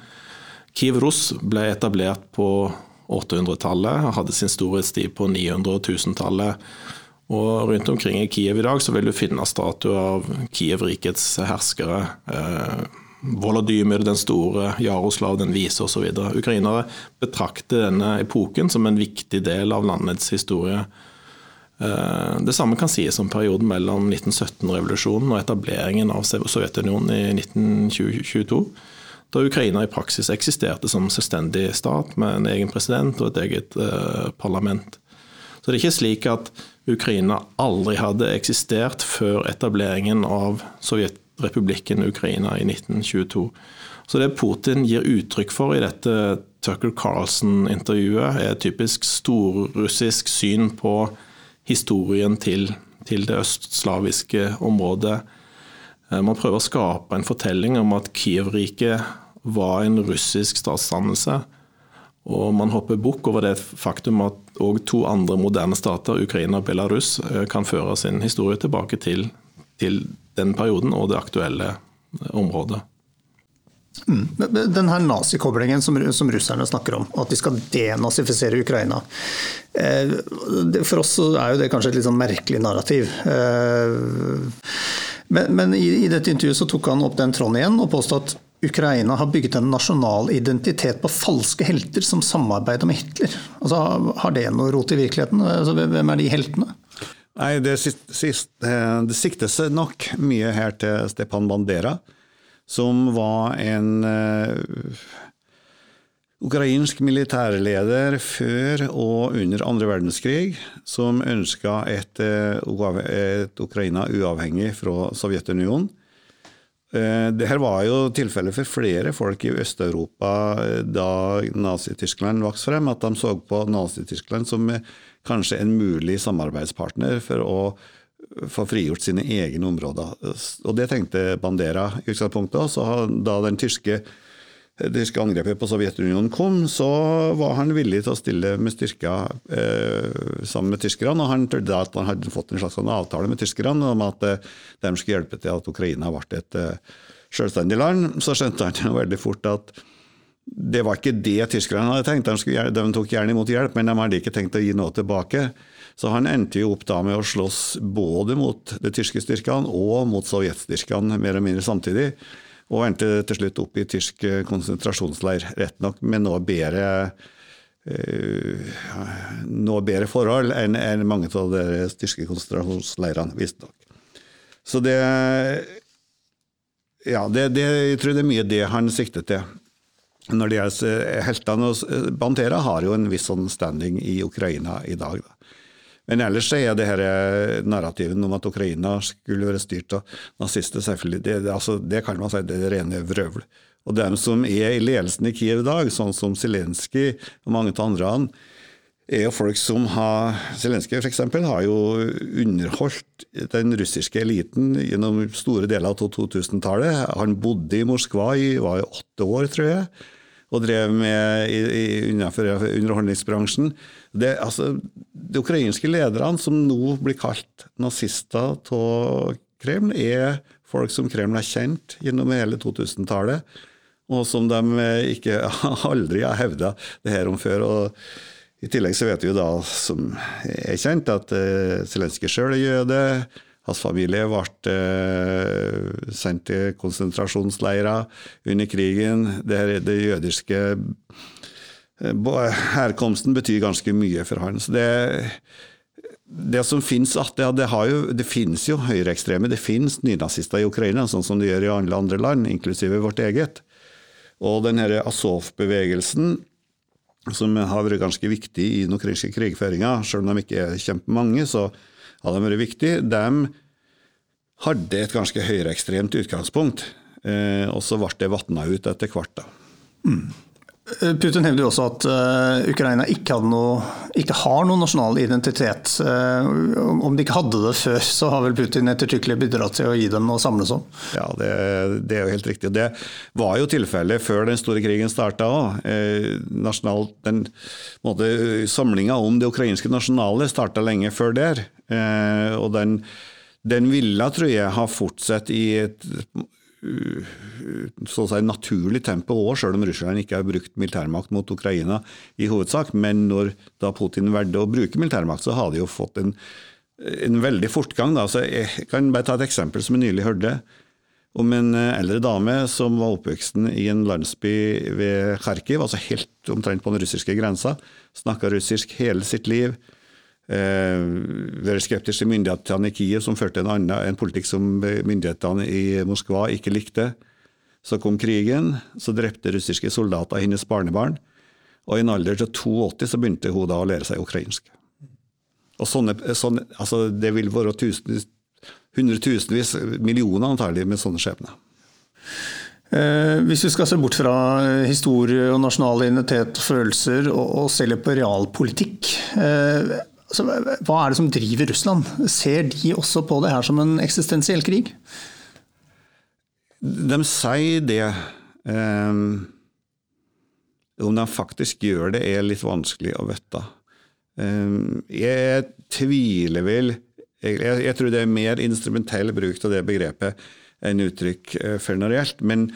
Kiev-Russ ble etablert på 800-tallet og hadde sin storhetstid på 900- og 1000-tallet. Og rundt omkring i Kiev i dag så vil du finne statuer av Kiev-rikets herskere. Eh, Volodymyr den store, Jaroslav den vise osv. Ukrainere betrakter denne epoken som en viktig del av landets historie. Eh, det samme kan sies om perioden mellom 1917-revolusjonen og etableringen av Sovjetunionen i 1922, da Ukraina i praksis eksisterte som selvstendig stat med en egen president og et eget eh, parlament. Så det er ikke slik at Ukraina aldri hadde eksistert før etableringen av Sovjetrepublikken Ukraina i 1922. Så det Putin gir uttrykk for i dette Tucker Carlson-intervjuet, er et typisk storrussisk syn på historien til, til det østslaviske området. Eh, man prøver å skape en fortelling om at Kiev-riket var en russisk statsdannelse. Og man hopper bukk over det faktum at òg to andre moderne stater, Ukraina og Belarus, eh, kan føre sin historie tilbake til, til den perioden og det aktuelle området. Mm. Den her nazikoblingen som, som, russerne snakker om, at de skal denazifisere Ukraina. Eh, for oss er jo det kanskje et litt sånn merkelig narrativ. Eh, men, men i, i, dette intervjuet så tok han opp den tråden igjen og påstod at Ukraina har bygget en nasjonal identitet på falske helter som samarbeider med Hitler. Altså, har det noe rot i virkeligheten? Altså, hvem er de heltene? Nei, det, sist, sist, eh, det siktes nok mye her til Stepan Bandera som var en uh, ukrainsk militærleder før og under andre verdenskrig, som ønska et, uh, et Ukraina uavhengig fra Sovjetunionen. Uh, Dette var jo tilfellet for flere folk i Øst-Europa da Nazi-Tyskland vokste frem, at de så på Nazi-Tyskland som kanskje en mulig samarbeidspartner for å få frigjort sine egne områder. Og Det tenkte Bandera i utgangspunktet. også. da den tyske det tyske angrepet på Sovjetunionen kom, så var han villig til å stille med styrker eh, sammen med tyskerne. og Han trodde at han hadde fått en slags sånn avtale med tyskerne om at eh, de skulle hjelpe til at Ukraina ble et eh, selvstendig land. Så skjønte han veldig fort at det var ikke det tyskerne hadde tenkt. De, skulle, de tok gjerne imot hjelp, men de hadde ikke tenkt å gi noe tilbake. Så han endte jo opp da med å slåss både mot de tyske styrkene og mot sovjetstyrkene mer eller mindre samtidig og endte til slutt opp i tysk eh, konsentrasjonsleir, rett nok med noe bedre uh, noe bedre forhold enn, enn mange av de tyske konsentrasjonsleirene, visstnok. Så det Ja, det, det, jeg tror det er mye det han siktet til. Når det gjelder heltene Bantera har jo en viss sånn standing i Ukraina i dag. Da. Men ellers er det her eh, narrativen om at Ukraina skulle være styrt av nazister, selvfølgelig, det, altså, det kan man si det er rene vrøvl. Og dem som er i ledelsen i Kiev i dag, sånn som Zelenskyj og mange av andre, er jo folk som har Zelenskyj f.eks. har jo underholdt den russiske eliten gjennom store deler av 2000-tallet. Han bodde i Moskva i var åtte år, tror jeg og drev med i, i, innenfor underholdningsbransjen. Det, altså, de ukrainske lederne som nå blir kalt nazister av Kreml, er folk som Kreml har kjent gjennom hele 2000-tallet, og som de ikke <laughs> aldri har hevda det her om før. og I tillegg så vet vi jo da, som er kjent, at uh, Zelenskyj sjøl er jøde. Hans familie ble eh, sendt til konsentrasjonsleirer under krigen. Det, det jødiske Herkomsten betyr ganske mye for han. Så det, det som finnes, det, det, jo, det finnes jo høyreekstreme, det finnes nynazister i Ukraina, sånn som det gjør i alle andre land, inklusive vårt eget. Og den denne Azov-bevegelsen, som har vært ganske viktig i den ukrainske krigføringa, selv om de ikke er kjempemange, så har de vært viktig. De hadde et ganske høyreekstremt utgangspunkt, eh, og så ble det vatna ut etter hvert. da. Mm. Putin hevder jo også at uh, Ukraina ikke, noe, ikke, har noen nasjonal identitet. Uh, om de ikke hadde det før, <laughs> så har vel Putin ettertrykkelig bidratt til å gi dem noe å samles om? Ja, det, det, er jo helt riktig. Det var jo tilfellet før den store krigen starta òg. Uh, Samlinga om det ukrainske nasjonale starta lenge før der. Eh, og den, den ville, tror jeg, ha fortsatt i et så å si naturlig tempo òg, selv om Russland ikke har brukt militærmakt mot Ukraina i hovedsak. Men når da Putin valgte å bruke militærmakt, så har de jo fått en, en veldig fortgang. Da. Så jeg kan bare ta et eksempel som jeg nylig hørte. Om en eldre dame som var oppvoksen i en landsby ved Kharkiv, altså helt omtrent på den russiske grensa. Snakka russisk hele sitt liv eh, være skeptisk til myndighetene i Kiev, som førte en, annen, en politikk som myndighetene i Moskva ikke likte. Så kom krigen, så drepte russiske soldater hennes barnebarn. Og i en alder til 82 så begynte hun da å lære seg ukrainsk. Og sånne, sånne, altså Det vil være tusen, hundretusenvis, millioner antagelig, med sånne skjebner. Eh, hvis vi skal se bort fra historie og nasjonal identitet og følelser, og, og se litt på realpolitikk. Eh, Altså, hva er det som driver Russland? Ser de også på det her som en eksistensiell krig? De sier det. Um, om de faktisk gjør det, er litt vanskelig å vite. Um, jeg tviler vel jeg, jeg, tror det er mer instrumentell bruk av det begrepet enn uttrykk eh, for noe reelt. Men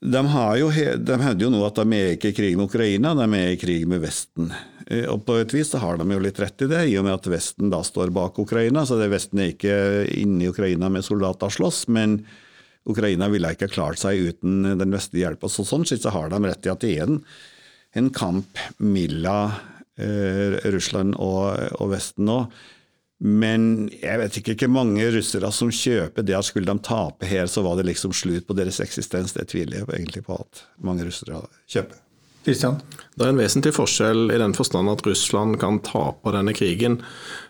de, har jo, de hevder jo nå at de er ikke i krig med Ukraina, de er i krig med Vesten. Eh, og På et vis så har de jo litt rett i det, i og med at Vesten da står bak Ukraina. så det Vesten er ikke inne i Ukraina med soldater slåss, men Ukraina ville ikke klart seg uten den vestlige hjelpa. Så sånn sett så har de rett i at det er en, en kamp mellom eh, Russland og, og Vesten nå. Men jeg vet ikke hvor mange russere som kjøper det at skulle de tape her, så var det liksom slutt på deres eksistens. Det tviler jeg egentlig på at mange russere kjøper. Christian? Det er en vesentlig forskjell i den forstand at Russland kan tape denne krigen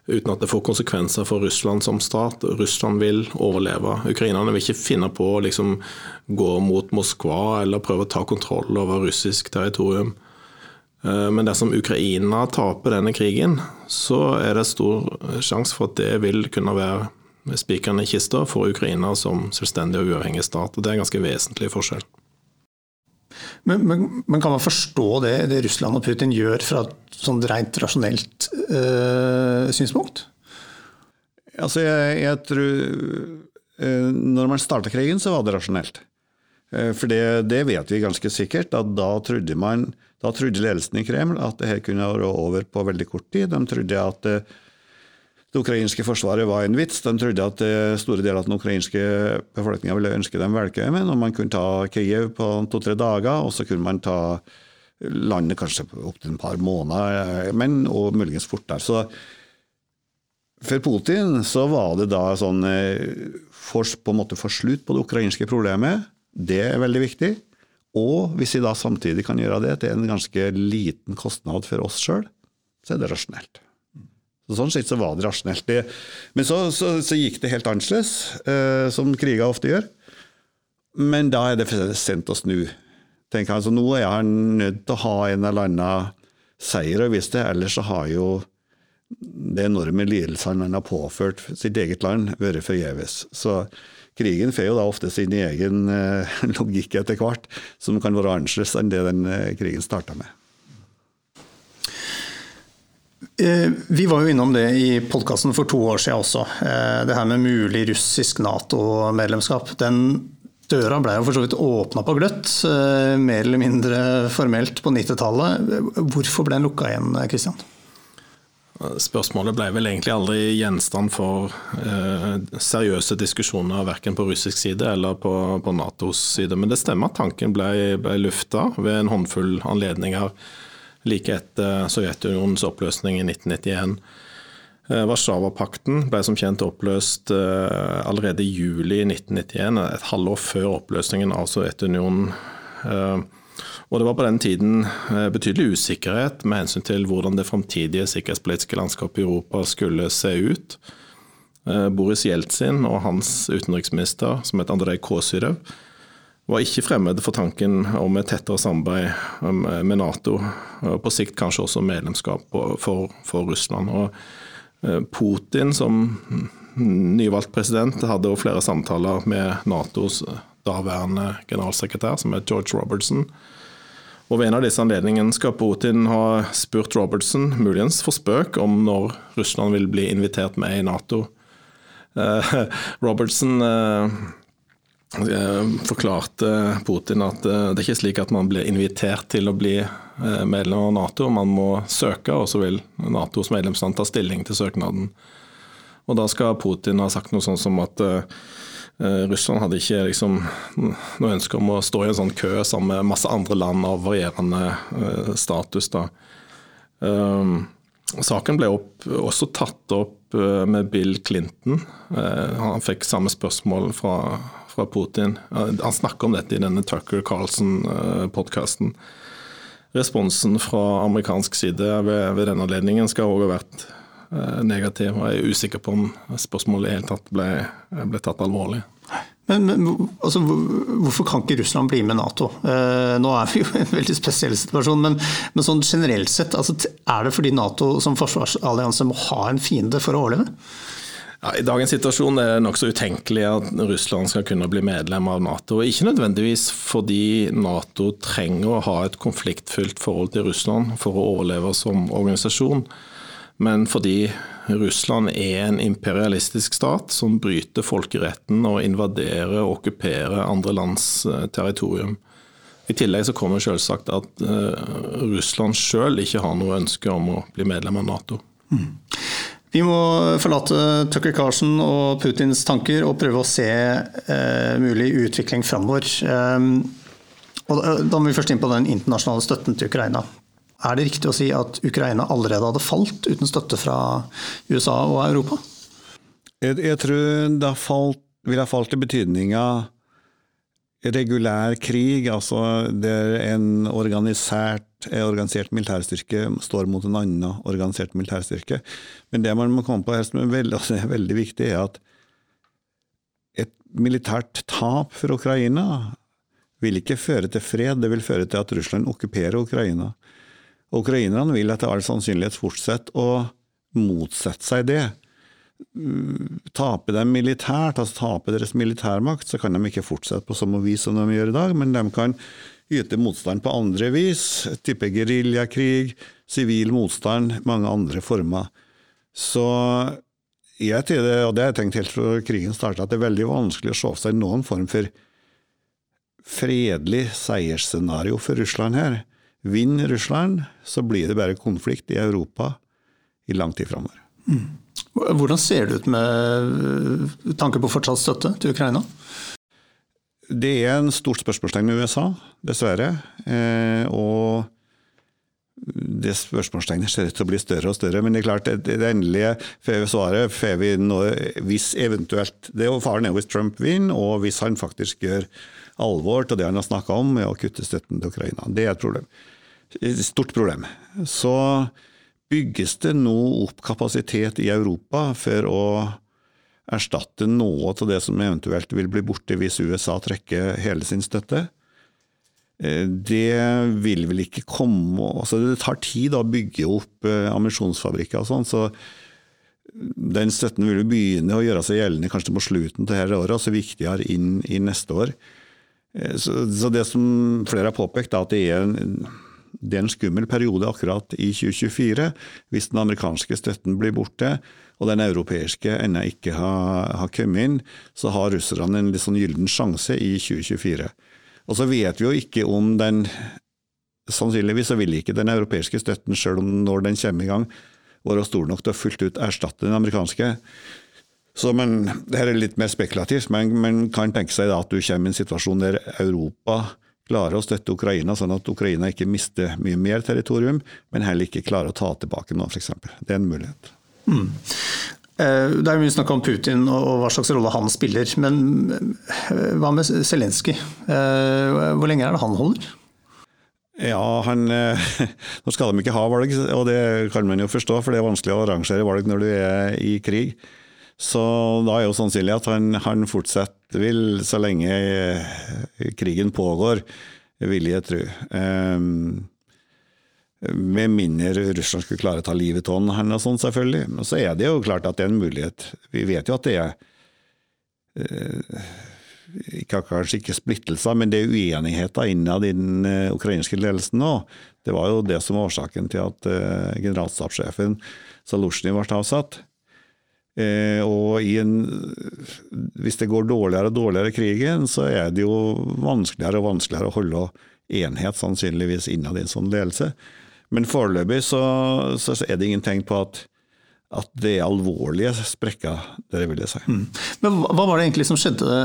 uten at det får konsekvenser for Russland som stat. Russland vil overleve. Ukrainerne vil ikke finne på å liksom gå mot Moskva eller prøve å ta kontroll over russisk territorium. Eh, men dersom Ukraina taper denne krigen, så er det stor sjanse for at det vil kunne være spikeren i kista for Ukraina som selvstendig og uavhengig stat. og Det er en ganske vesentlig forskjell. Men, men, men, kan man forstå det, det, Russland og Putin gjør fra et sånn rent rasjonelt øh, synspunkt? Altså, jeg, jeg tror øh, Når man starta krigen, så var det rasjonelt. Eh, for det, det, vet vi ganske sikkert. at Da trodde, man, da trodde ledelsen i Kreml at det her kunne være over på veldig kort tid. De trodde at det, ukrainske forsvaret var en vits. De trodde at store deler av den ukrainske befolkninga ville ønske dem velkommen, og man kunne ta Kiev på to-tre dager, og så kunne man ta landet kanskje opptil en par måneder, men og muligens fortere. Så for Putin så var det da sånn eh, for, på en måte få slutt på det ukrainske problemet. Det er veldig viktig. Og hvis vi da samtidig kan gjøre det til en ganske liten kostnad for oss sjøl, så er det rasjonelt. Så sånn sett så var det rasjonelt. Men så, så, så, gikk det helt annerledes, eh, som kriger ofte gjør. Men da er det for sent å snu. Tenk altså, Nå er han nødt til å ha en eller annen seier å vise til, ellers så har jo det enorme lidelsene han har påført sitt eget land, vært forgjeves. Så krigen får jo da ofte sin egen eh, <laughs> logikk etter hvert, som kan være annerledes enn det den eh, krigen starta med. Eh, vi var jo innom det i podkasten for to år siden også. Det her med mulig russisk Nato-medlemskap. Den døra ble jo for så vidt åpna på gløtt, mer eller mindre formelt på 90-tallet. Hvorfor ble den lukka igjen, Kristian? Spørsmålet ble vel egentlig aldri gjenstand for eh, seriøse diskusjoner, verken på russisk side eller på, på Natos side. Men det stemmer at tanken ble, ble lufta ved en håndfull anledninger like etter Sovjetunionens oppløsning i 1991. Eh, Warszawapakten ble som kjent oppløst eh, allerede i juli 1991, et halvår før oppløsningen av Sovjetunionen. Eh, og det var på den tiden betydelig usikkerhet med hensyn til hvordan det framtidige sikkerhetspolitiske landskapet i Europa skulle se ut. Boris Jeltsin og hans utenriksminister, som het Andrej Kosyrev, var ikke fremmede for tanken om et tettere samarbeid eh, med Nato, og på sikt kanskje også medlemskap for, for Russland. Og Putin som nyvalgt president hadde jo flere samtaler med Natos daværende generalsekretær, som het George Robertson, og Ved en av disse anledningene skal Putin ha spurt Robertson, muligens for spøk, om når Russland vil bli invitert med i Nato. Uh, <laughs> Robertson uh, forklarte Putin at uh, det er ikke slik at man blir invitert til å bli medlem av Nato, man må søke, og så vil Natos medlemsland ta stilling til søknaden. Og Da skal Putin ha sagt noe sånn som at Eh, Russland hadde ikke liksom, noe ønske om å stå i en sånn kø sammen med masse andre land av varierende eh, status. Da. Saken ble opp, også tatt opp med Bill Clinton. Han fikk samme spørsmål fra, fra Putin. Han snakker om dette i denne Tucker Carlson-podkasten. Responsen fra amerikansk side ved, ved denne anledningen skal òg ha vært Eh, negativ. og Jeg er usikker på om spørsmålet i hele tatt ble, ble tatt alvorlig. Men, men altså, Hvorfor kan ikke Russland bli med Nato? Eh, nå er vi jo i en veldig spesiell situasjon, men, men sånn generelt sett, altså, er det fordi Nato som forsvarsallianse må ha en fiende for å overleve? Ja, I dagens situasjon er det nokså utenkelig at Russland skal kunne bli medlem av Nato. Ikke nødvendigvis fordi Nato trenger å ha et konfliktfylt forhold til Russland for å overleve som organisasjon men fordi Russland er en imperialistisk stat som bryter folkeretten og invaderer og okkuperer andre lands eh, territorium. I tillegg så kommer selvsagt at uh, Russland sjøl ikke har noe ønske om å bli medlem av Nato. Mm. Vi må forlate Tucker Carlsen og Putins tanker og prøve å se eh, mulig utvikling framover. Eh, da må vi først inn på den internasjonale støtten til Ukraina. Er det riktig å si at Ukraina allerede hadde falt uten støtte fra USA og Europa? Jeg, jeg tror det falt, vil ha falt i betydninga regulær krig, altså der en organisert, organisert militærstyrke står mot en annen organisert militærstyrke. Men det man må komme på her som er veldig, <laughs> altså er veldig viktig, er at et militært tap for Ukraina vil ikke føre til fred, det vil føre til at Russland okkuperer Ukraina. Ukrainerne vil etter all sannsynlighet fortsette å motsette seg det. Taper de militært, altså taper deres militærmakt, så kan de ikke fortsette på samme vis som de gjør i dag, men de kan yte motstand på andre vis, type geriljakrig, sivil motstand, mange andre former. Så jeg tror det, og det har jeg tenkt helt fra krigen starta, at det er veldig vanskelig å se for seg noen form for fredelig seiersscenario for Russland her. Vinner Russland, så blir det bare konflikt i Europa i lang tid framover. Mm. Hvordan ser det ut med tanke på fortsatt støtte til Ukraina? Det er en stort spørsmålstegn med USA, dessverre. Eh, og det spørsmålstegnet ser ut til å bli større og større. Men det er klart, det, endelige svaret får vi nå, hvis eventuelt det er Faren er hvis Trump vinner, og hvis han faktisk gjør alvor til det han har snakka om med å kutte støtten til Ukraina. Det er et problem. Et stort problem. Så bygges det nå opp kapasitet i Europa for å erstatte noe av det som eventuelt vil bli borte hvis USA trekker hele sin støtte. Eh, det vil vel ikke komme altså Det tar tid å bygge opp eh, ammunisjonsfabrikker og sånn, så den støtten vil begynne å gjøre seg gjeldende kanskje på slutten av dette året, så viktigere inn i neste år. Eh, så, så det som flere har påpekt, er at det er, en, det er en skummel periode akkurat i 2024, hvis den amerikanske støtten blir borte og den europeiske ennå ikke har, har, kommet inn, så har russerne en litt sånn gyllen sjanse i 2024. Og så vet vi jo ikke om den Sannsynligvis så vil ikke den europeiske støtten, selv om når den kommer i gang, være stor nok til å fullt ut erstatte den amerikanske. Så men, det her er litt mer spekulativt, men man kan tenke seg at du kommer i en situasjon der Europa klarer å støtte Ukraina, sånn at Ukraina ikke mister mye mer territorium, men heller ikke klarer å ta tilbake noe, f.eks. Det er en mulighet. Mm. Eh, det er mye snakk om Putin og hva slags rolle han spiller, men eh, hva med Zelenskyj? Eh, hvor lenge er det han holder? Ja, han, <laughs> Nå skal de ikke ha valg, og det kan man jo forstå, for det er vanskelig å arrangere valg når du er i krig. Så da er jo sannsynlig at han, han fortsatt vil så lenge krigen pågår, vil jeg tro. Um, med mindre Russland skulle klare å ta livet av han og sånn, selvfølgelig. Men så er det jo klart at det er en mulighet. Vi vet jo at det er eh, ikke, Kanskje ikke splittelser, men det er uenigheter innad i den uh, ukrainske ledelsen nå. Det var jo det som var årsaken til at uh, generalstabssjefen Zaluzjnyj ble avsatt. Eh, og en, hvis det går dårligere og dårligere i krigen, så er det jo vanskeligere og vanskeligere å holde enhet, sannsynligvis, innad i en sånn ledelse. Men foreløpig så, så, er det ingen tegn på at, at det er alvorlige sprekker, det vil jeg si. Mm. Men Hva var det egentlig som skjedde?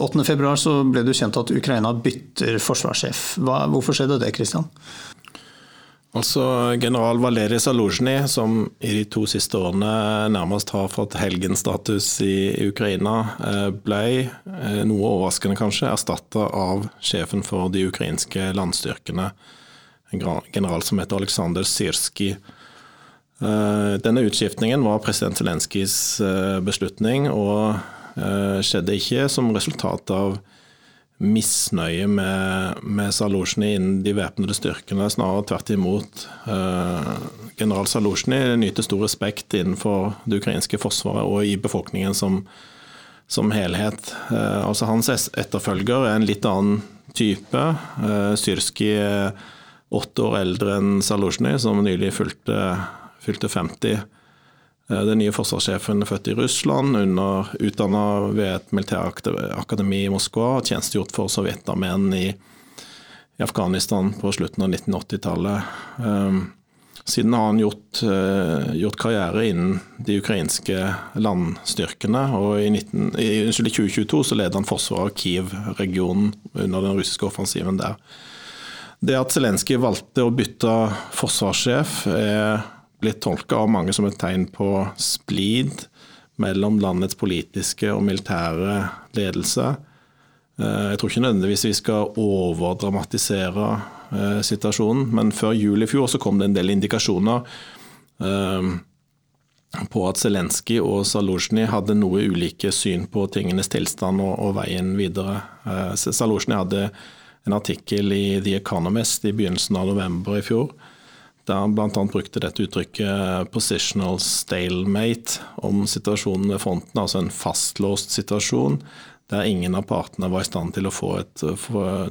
8.2 februar så ble det kjent at Ukraina bytter forsvarssjef. Hva, hvorfor skjedde det, Kristian? Altså, General Valerij Zaluzjnyj, som i de to siste årene nærmest har fått helgenstatus i Ukraina, eh, ble, eh, noe overraskende kanskje, erstatta av sjefen for de ukrainske landstyrkene en general som heter Aleksandr Syrskij. Eh, denne utskiftningen var president Zelenskyjs eh, beslutning, og eh, skjedde ikke som resultat av misnøye med, med Zaluzjnyj innen de væpnede styrkene, snarere tvert imot. General Zaluzjnyj nyter stor respekt innenfor det ukrainske forsvaret og i befolkningen som, som helhet. Altså Hans etterfølger er en litt annen type. Syrskij åtte år eldre enn Zaluzjnyj, som nylig fylte, fylte 50. Eh, den nye forsvarssjefen er født i Russland, utdanna ved et militærakademi i Moskva tjenestegjort for sovjetarmeen i, i, Afghanistan på slutten av 1980-tallet. Um, siden har han gjort, uh, gjort, karriere innen de ukrainske landstyrkene, og i, 19, i, i 2022 så leder han forsvaret av Kiev-regionen under den russiske offensiven der. Det at Zelenskyj valgte å bytte forsvarssjef, er blitt tolka av mange som et tegn på splid mellom landets politiske og militære ledelse. Eh, jeg tror ikke nødvendigvis vi skal overdramatisere eh, situasjonen, men før jul i fjor så kom det en del indikasjoner eh, på at Zelenskyj og Zaluzjnyj hadde noe ulike syn på tingenes tilstand og, veien videre. Zaluzjnyj hadde en artikkel i The Economist i begynnelsen av november i fjor. Der han bl.a. brukte dette uttrykket 'positional stalemate' om situasjonen ved fronten, altså en fastlåst situasjon der ingen av partene var i stand til å, et,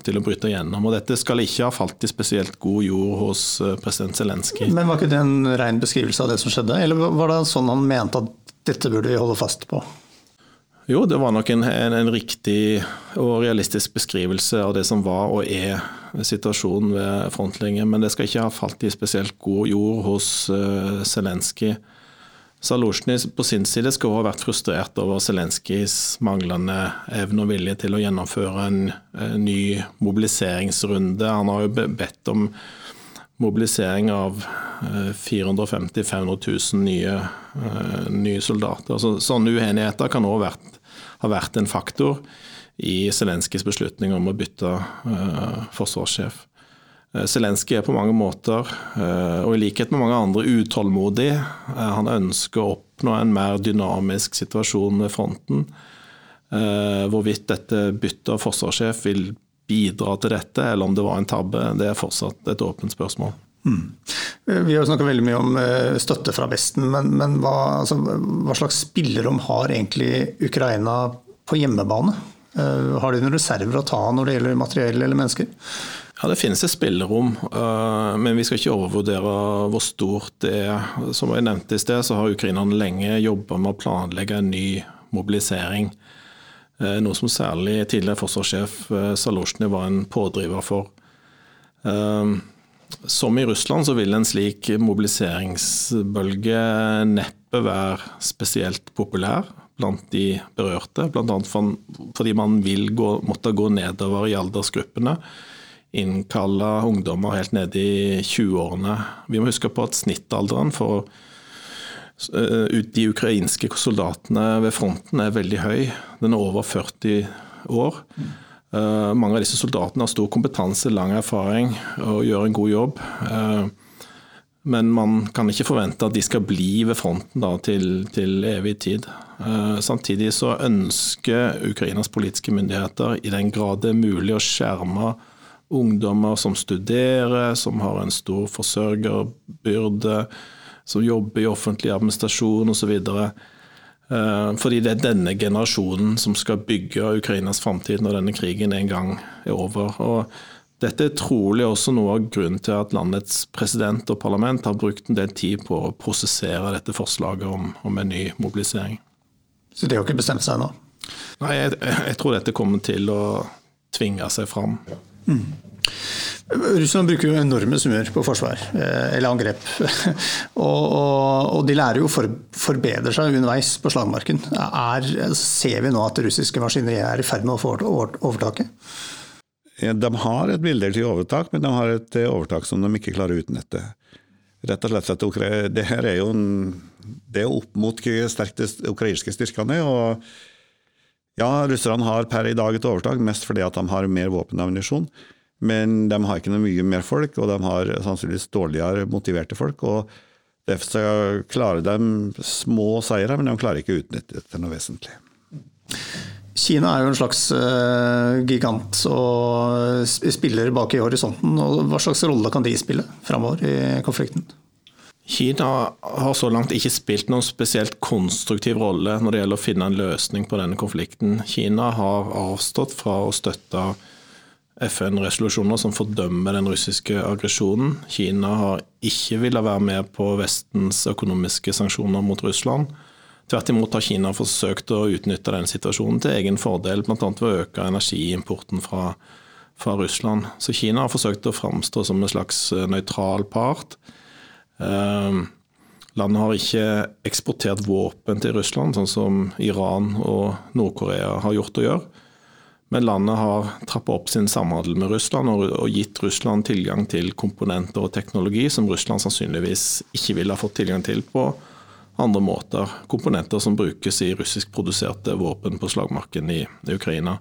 til å bryte gjennom. Og dette skal ikke ha falt i spesielt god jord hos eh, president Zelenskyj. Men var ikke det en ren beskrivelse av det som skjedde, eller var det sånn han mente at dette burde vi holde fast på? Jo, det var nok en, en, en, riktig og realistisk beskrivelse av det som var og er situasjonen ved frontlinjen. Men det skal ikke ha falt i spesielt god jord hos uh, Zelenskyj. Zaluzjny på sin side skal ha vært frustrert over Zelenskyjs manglende evne og vilje til å gjennomføre en, en ny mobiliseringsrunde. Han har jo bedt om mobilisering av 450 000-500 000 nye, uh, nye soldater. Så, sånne uenigheter kan òg ha vært en faktor i Zelenskyjs beslutning om å bytte uh, forsvarssjef. Eh, Zelenskyj er på mange måter, uh, og i likhet med mange andre, utålmodig. Eh, han ønsker å oppnå en mer dynamisk situasjon ved fronten. Hvorvidt dette byttet av forsvarssjef vil bidra til dette, eller om det var en tabbe, det er fortsatt et åpent spørsmål. Mm. Vi har snakka veldig mye om støtte fra Vesten, men, men hva, altså, hva, slags spillerom har egentlig Ukraina på hjemmebane? Har de noen reserver å ta når det gjelder materiell eller mennesker? Ja, Det finnes et spillerom, eh, men vi skal ikke overvurdere hvor stort det er. Som jeg nevnte i sted, så har ukrainerne lenge jobba med å planlegge en ny mobilisering. Eh, noe som særlig tidligere forsvarssjef eh, var en pådriver for. Som i Russland så vil en slik mobiliseringsbølge neppe være spesielt populær blant de berørte. Bl.a. fordi man vil gå, måtte gå nedover i aldersgruppene Innkalle ungdommer helt nede i 20-årene. Vi må huske på at snittalderen for eh, de ukrainske soldatene ved fronten er veldig høy. Den er over 40 år. Eh, mange av disse soldatene har stor kompetanse, lang erfaring og gjør en god jobb. Eh, men man kan ikke forvente at de skal bli ved fronten da, til, til, evig tid. Samtidig så ønsker Ukrainas politiske myndigheter i den grad det er mulig å skjerme ungdommer som studerer, som har en stor forsørgerbyrde, som jobber i offentlig administrasjon osv. Eh, fordi det er denne generasjonen som skal bygge Ukrainas framtid når denne krigen en gang er over. Og dette er trolig også noe av grunnen til at landets president og parlament har brukt en del tid på å prosessere dette forslaget om, om en ny mobilisering. Så de har ikke bestemt seg ennå? Nei, jeg, jeg, tror dette kommer til å tvinge seg fram. Mm. Russland bruker jo enorme summer på forsvar, eh, eller angrep. <laughs> og, og, og, de lærer jo å for, forbedre seg underveis på slagmarken. Er, ser vi nå at det russiske maskineriet er i ferd med å få overtaket? De har et midlertidig overtak, men de har et overtak som de ikke klarer å utnytte. Rett og slett at det her er jo en, det er opp mot sterkt de ukrainske styrkene. og ja, russerne har per i dag et overtak, mest fordi at de har mer våpen og ammunisjon. Men de har ikke noe mye mer folk, og de har sannsynligvis dårligere motiverte folk. og Derfor klarer de små seire, men de klarer ikke å utnytte det til noe vesentlig. Kina er jo en slags uh, gigant og spiller bak i horisonten. og Hva slags rolle kan de spille framover i konflikten? Kina har så langt ikke spilt noen spesielt konstruktiv rolle når det gjelder å finne en løsning på denne konflikten. Kina har avstått fra å støtte FN-resolusjoner som fordømmer den russiske aggresjonen. Kina har ikke villet være med på Vestens økonomiske sanksjoner mot Russland. Tvert imot har Kina forsøkt å utnytte den situasjonen til egen fordel, bl.a. ved å øke energiimporten fra, fra Russland. Så Kina har forsøkt å framstå som en slags nøytral part Eh, landet har ikke eksportert våpen til Russland, sånn som Iran og Nord-Korea har gjort og gjør. Men landet har trappa opp sin samhandel med Russland og gitt Russland tilgang til komponenter og teknologi som Russland sannsynligvis ikke ville ha fått tilgang til på andre måter. Komponenter som brukes i russiskproduserte våpen på slagmarken i Ukraina.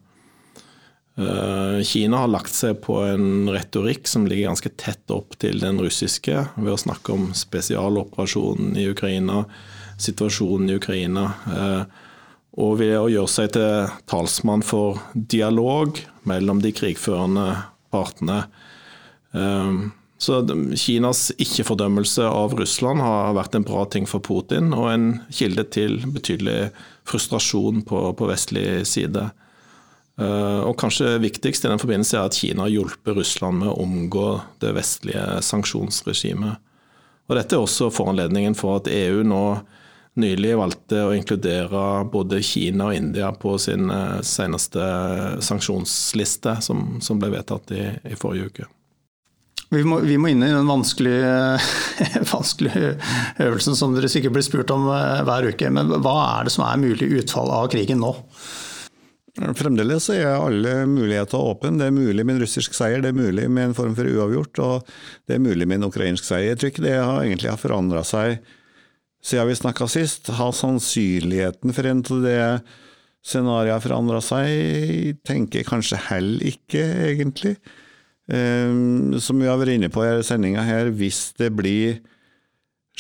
Eh, Kina har lagt seg på en retorikk som ligger ganske tett opp til den russiske, ved å snakke om spesialoperasjonen i Ukraina, situasjonen i Ukraina. Eh, og ved å gjøre seg til talsmann for dialog mellom de krigførende partene. Eh, så Kinas ikke-fordømmelse av Russland har vært en bra ting for Putin, og en kilde til betydelig frustrasjon på, på vestlig side. Eh, og kanskje viktigst i den forbindelse er at Kina har hjulpet Russland med å omgå det vestlige sanksjonsregimet. Og Dette er også foranledningen for at EU nå nylig valgte å inkludere både Kina og India på sin eh, seneste sanksjonsliste, som, som ble vedtatt i, i forrige uke. Vi må, vi må, inn i den vanskelige, <laughs> vanskelige, øvelsen som dere sikkert blir spurt om hver uke. Men hva er det som er mulig utfall av krigen nå? Fremdeles er alle muligheter åpne. Det er mulig med en russisk seier, det er mulig med en form for uavgjort, og det er mulig med en ukrainsk seier. Jeg tror ikke det har egentlig har forandra seg siden vi snakka sist. Har sannsynligheten for en av det scenarioet forandra seg, tenker kanskje heller ikke, egentlig. Um, som vi har vært inne på i sendinga her, hvis det blir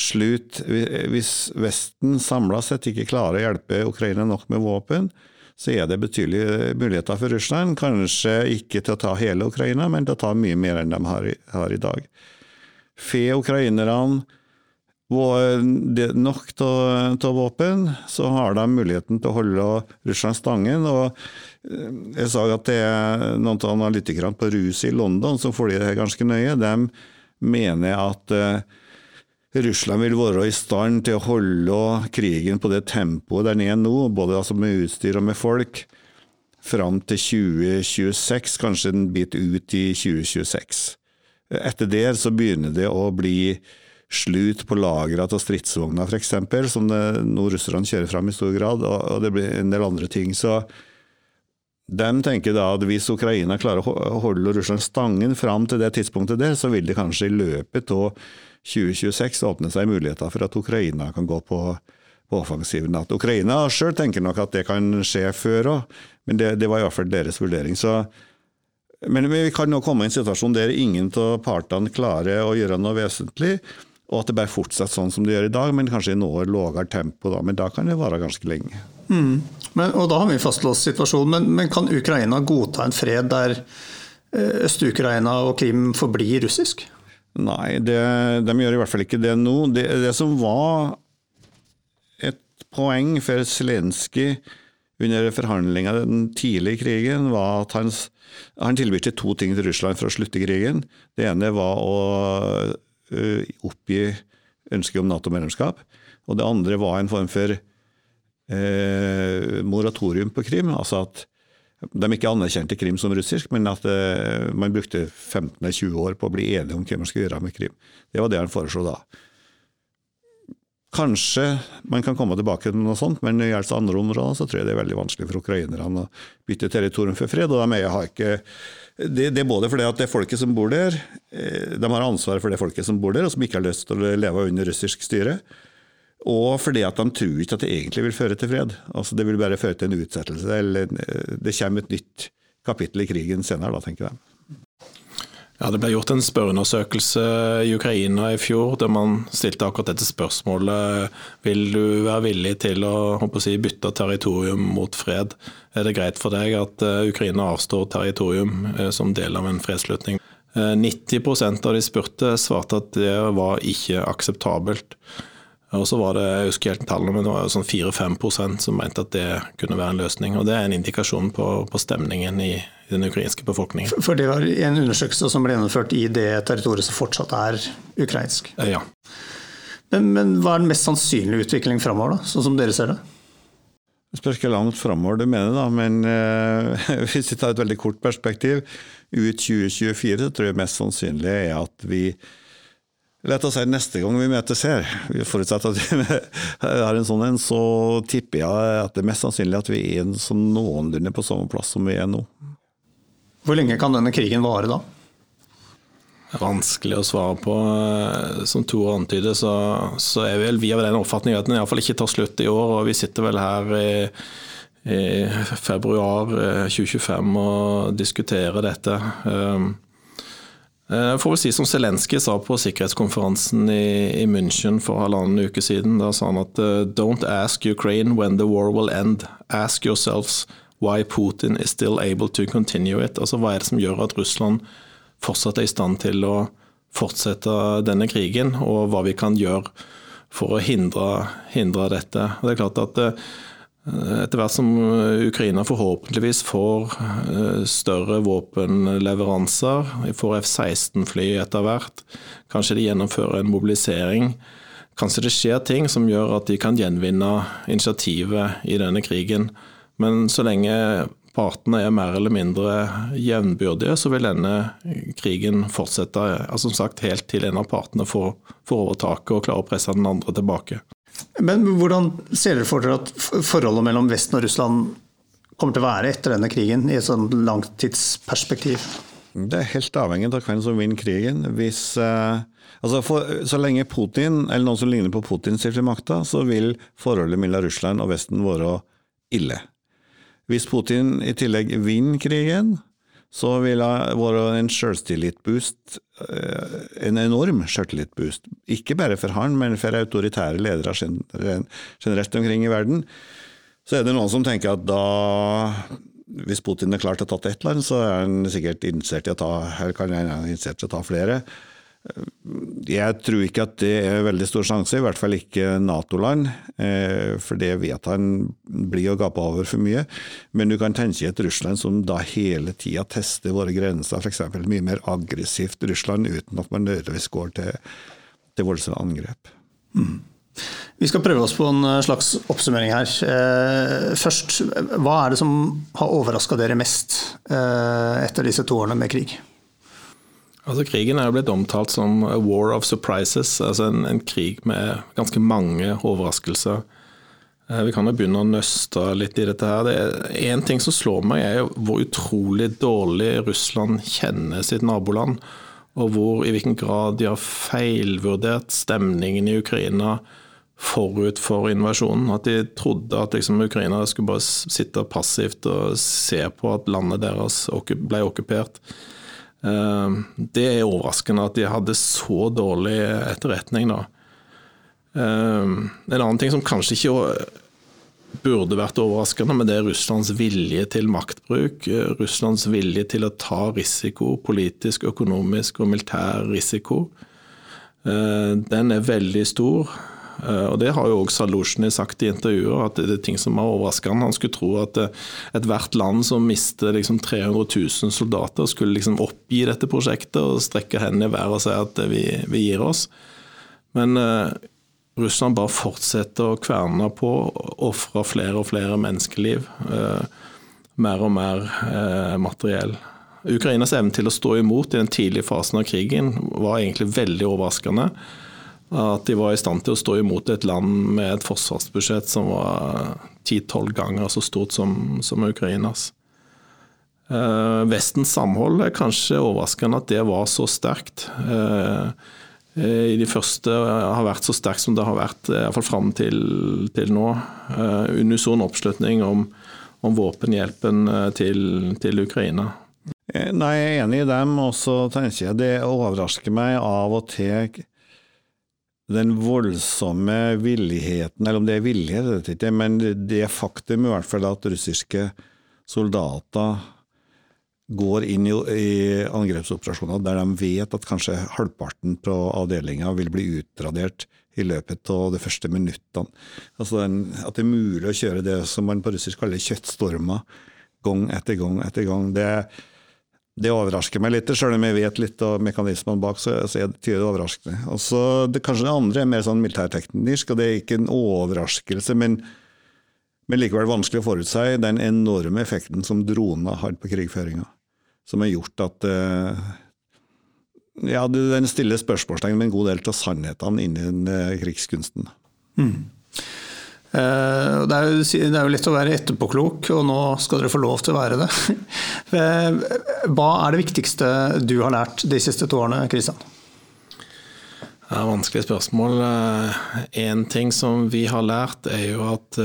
slutt Hvis Vesten samla sett ikke klarer å hjelpe Ukraina nok med våpen, så er det betydelige muligheter for Russland. Kanskje ikke til å ta hele Ukraina, men til å ta mye mer enn de har i, har i dag. Fe ukrainerne nok av våpen, så har de muligheten til å holde Russland stangen. og eh, Jeg sa at det er noen av analytikerne på RUS i London som følger det ganske nøye. De mener at uh, Russland vil være i stand til å holde krigen på det tempoet der nede nå, både altså med utstyr og med folk, fram til 2026, kanskje en bit ut i 2026. Etter det så begynner det å bli slutt på lagra av stridsvogna f.eks., som nå russerne kjører fram i stor grad, og det blir en del andre ting. Så de tenker da at hvis Ukraina klarer å holde Russland stangen fram til det tidspunktet der, så vil det kanskje i løpet av 2026 åpne seg muligheter for at Ukraina kan gå på, på offensiven. At Ukraina sjøl tenker nok at det kan skje før òg, men det, det, var fall deres vurdering. Så, men vi kan nå komme i en situasjon der ingen av partene klarer å gjøre noe vesentlig, og at det bare fortsetter sånn som det gjør i dag, men kanskje i noe lavere tempo. Da, men da kan det vare ganske lenge. Mm. Men, og Da har vi fastlåst situasjonen, men, men kan Ukraina godta en fred der eh, Øst-Ukraina og Krim forblir russisk? Nei, det, de gjør i hvert fall ikke det nå. Det, det som var et poeng for Zelenskyj under forhandlinga den tidlige krigen, var at han, han tilbød to ting til Russland for å slutte krigen. Det ene var å oppgi ønsket om Nato-medlemskap. Og det andre var en form for uh, moratorium på Krim. altså at de ikke anerkjente Krim som russisk, men at uh, man brukte 15-20 år på å bli enige om hva man skulle gjøre med Krim. Det var det han foreslo da. Kanskje man kan komme tilbake til noe sånt, men når det gjelder andre områder, så tror jeg det er veldig vanskelig for ukrainerne å bytte territorium for fred. og de har ikke det, det, er både fordi at det folket som bor der, eh, de har ansvar for det folket som bor der, og som ikke har lyst til å leve under russisk styre. Og fordi at de tror ikke at det egentlig vil føre til fred. Altså Det vil bare føre til en utsettelse. eller eh, Det kommer et nytt kapittel i krigen senere, da, tenker jeg. Ja, Det ble gjort en spørreundersøkelse i Ukraina i fjor der man stilte akkurat dette spørsmålet. Vil du være villig til å, å si, bytte territorium mot fred? Er det greit for deg at eh, Ukraina avstår territorium eh, som del av en fredsslutning? 90% av de spurte svarte at det var ikke akseptabelt. Og så var det jeg husker helt tallene, men det var sånn 4-5% som mente at det kunne være en løsning. og Det er en indikasjon på, på stemningen i, i, den ukrainske befolkningen. For det var en undersøkelse som ble gjennomført i det territoriet som fortsatt er ukrainsk? Eh, ja. Men, men hva er den mest sannsynlige utviklingen framover, sånn som dere ser det? Det spørs ikke langt framover du mener, da, men uh, <laughs> hvis vi tar et veldig kort perspektiv, ut 2024 så tror jeg mest sannsynlig er at vi Lett å si neste gang vi møtes her, vi forutsetter at vi <laughs> har en sånn en, så tipper jeg at det er mest sannsynlig at vi er sånn noenlunde på samme plass som vi er nå. Hvor lenge kan denne krigen vare da? Vanskelig å svare på. Som Tore antyder, så, så er vel vi av den oppfatning at den iallfall ikke tar slutt i år. og Vi sitter vel her i, i februar 2025 eh, og diskuterer dette. Um, jeg eh, får vel si som Zelenskyj sa på sikkerhetskonferansen i, i, München for halvannen uke siden. Da sa han at eh, Don't ask Ukraine when the war will end. Ask yourselves why Putin is still able to continue it. Altså Hva er det som gjør at Russland fortsatt er i stand til å fortsette denne krigen, og hva vi kan gjøre for å hindre, hindre dette. Og det er klart at Etter hvert som Ukraina forhåpentligvis får større våpenleveranser, de får F-16-fly etter hvert, kanskje de gjennomfører en mobilisering, kanskje det skjer ting som gjør at de kan gjenvinne initiativet i denne krigen. Men så lenge partene er mer eller mindre jevnbyrdige, så vil denne krigen fortsette altså som sagt, helt til en av partene får, får overtaket og klarer å presse den andre tilbake. Men hvordan ser dere for dere at forholdet mellom Vesten og Russland kommer til å være etter denne krigen, i et sånn langtidsperspektiv? Det er helt avhengig av hvem som vinner krigen. Hvis, eh, altså for, så lenge Putin, eller noen som ligner på Putin, sitter ved makta, så vil forholdet mellom Russland og Vesten være ille. Hvis Putin i tillegg vinner krigen, så vil det være en selvtillitsboost, eh, en enorm selvtillitboost. Ikke bare for han, men for autoritære ledere generelt omkring i verden. Så er det noen som tenker at da hvis Putin er klar til å ta ett land, så er han sikkert interessert i å ta, eller kan han interessert i å ta flere. Jeg tror ikke at det er veldig stor sjanse, i hvert fall ikke Nato-land. Eh, for det vet han blir å gape over for mye. Men du kan tenke et Russland som da hele tida tester våre grenser, f.eks. mye mer aggressivt Russland, uten at man nødvendigvis går til, til voldsomme angrep. Mm. Vi skal prøve oss på en eh, slags oppsummering her. Eh, først, hva er det som har overraska dere mest etter disse to årene med krig? Altså Krigen er jo blitt omtalt som a war of surprises, altså en, en krig med ganske mange overraskelser. Eh, vi kan jo begynne å nøste litt i dette. her. Det Én ting som slår meg, er hvor utrolig dårlig Russland kjenner sitt naboland. Og hvor, i hvilken grad de har feilvurdert stemningen i Ukraina forut for invasjonen. At de trodde at liksom, Ukraina skulle bare sitte passivt og se på at landet deres ble okkupert. Ehm, det er overraskende at de hadde så dårlig etterretning, da. Ehm, en annen ting som kanskje ikke burde vært overraskende, men det er Russlands vilje til maktbruk. Eh, Russlands vilje til å ta risiko, politisk, økonomisk og militær risiko. Ehm, den er veldig stor. Eh, og Det har jo også Zaluzjny sagt i intervjuer, at det er ting som har overraska han. Han skulle tro at eh, ethvert land som mister liksom 300 000 soldater, skulle liksom oppgi dette prosjektet og strekke hendene i været og si at vi, vi gir oss. Men uh, Russland bare fortsetter å kverne på, ofre flere og flere menneskeliv. Uh, mer og mer uh, materiell. Ukrainas evne til å stå imot i den tidlige fasen av krigen var egentlig veldig overraskende. At de var i stand til å stå imot et land med et forsvarsbudsjett som var ti-tolv ganger så stort som, som Ukrainas. Eh, Vestens samhold er kanskje overraskende at det var så sterkt. Eh, I de første har vært så sterkt som det har vært, iallfall fram til, til nå. Eh, unison oppslutning om, om våpenhjelpen til, til Ukraina. Nei, jeg er enig i dem, og så tenker jeg det overrasker meg av og til den voldsomme villigheten, eller om det er villighet, jeg ikke, men det faktum i hvert fall at russiske soldater går inn i, i angrepsoperasjoner der de vet at kanskje halvparten på avdelinga vil bli utradert i løpet av de første minuttene. Altså den, At det er mulig å kjøre det som man på russisk kaller kjøttstormer, gang etter gang etter gang. Det er det overrasker meg litt. Selv om jeg vet litt av mekanismene bak, så, jeg er det overraskende. Og så det, Kanskje det andre er mer sånn militærteknisk, og det er ikke en overraskelse, men, men likevel vanskelig å forutse den enorme effekten som droner har på krigføringa. Som har gjort at uh, ja, den stiller spørsmålstegn med en god del av sannhetene innen uh, krigskunsten. Mm. Eh, det er, jo, det er jo lett å være etterpåklok, og nå skal dere få lov til å være det. <laughs> Eh, hva er det viktigste du har lært de siste to årene, Kristian? Det er et vanskelig spørsmål. En eh, ting som vi har lært, er jo at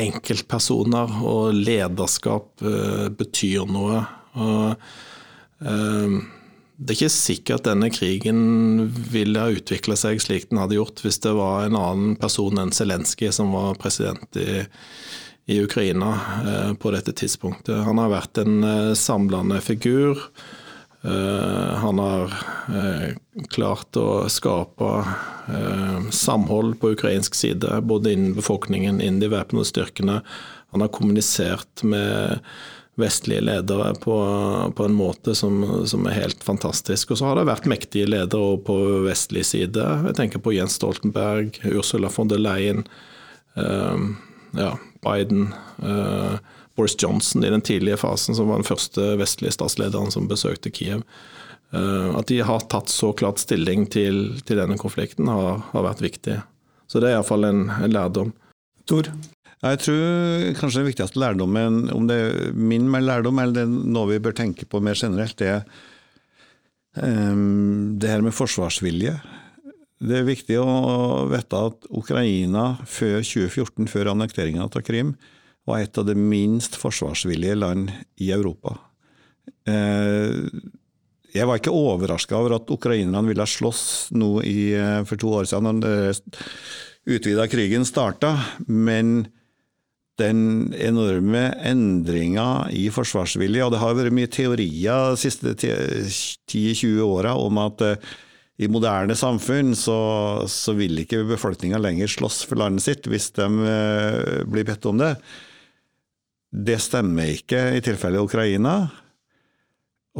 enkeltpersoner og lederskap betyr noe. Og det er ikke sikkert at denne krigen ville ha utvikla seg slik den hadde gjort hvis det var en annen person enn Zelenskyj som var president i, i Ukraina eh, på dette tidspunktet. Han har vært en eh, samlende figur. Han har klart å skape samhold på ukrainsk side, både innen befolkningen, innen de væpnede styrkene. Han har kommunisert med vestlige ledere på, på en måte som, som, er helt fantastisk. Og så har det vært mektige ledere på vestlig side. Jeg tenker på Jens Stoltenberg, Ursula von der Leyen, uh, ja, Biden, uh, Boris Johnson i den tidlige fasen, som var den første vestlige statslederen som besøkte Kiev. Uh, at de har tatt så klart stilling til, til denne konflikten, har, har, vært viktig. Så det er iallfall en, en lærdom. Tor? Jeg tror kanskje den viktigste lærdommen, om det er min lærdom eller det er noe vi bør tenke på mer generelt, det er um, det her med forsvarsvilje. Det er viktig å vite at Ukraina før 2014, før annekteringen av Krim, var et av de minst forsvarsvillige land i Europa. Uh, jeg var ikke overraska over at ukrainerne ville slåss nå eh, for to år siden, da den utvida krigen starta, men den enorme endringa i forsvarsvilje. Og det har vært mye teorier de siste 10-20 åra om at uh, i moderne samfunn så, så vil ikke befolkninga lenger slåss for landet sitt hvis de uh, blir bedt om det. Det stemmer ikke i tilfellet Ukraina.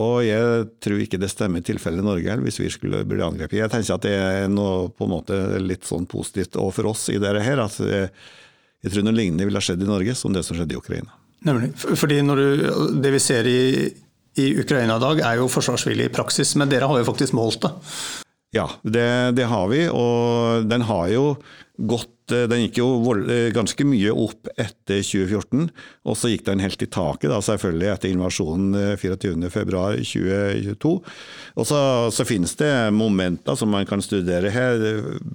Og jeg tror ikke det stemmer i tilfellet Norge hvis vi skulle bli angrepet. Jeg tenker at det er noe på en måte litt sånn positivt for oss i dette her. at det, jeg tror noe lignende ville ha skjedd i Norge som det som skjedde i Ukraina. Nemlig. Fordi du, Det vi ser i, i Ukraina i dag er jo forsvarsvilje i praksis, men dere har jo faktisk målt det. Ja, det, det har vi. Og den har jo gått den gikk jo eh, ganske mye opp etter 2014, og så gikk den helt i taket da, selvfølgelig etter invasjonen 24.2.2022. Eh, og så, så, finnes det momenter som man kan studere her.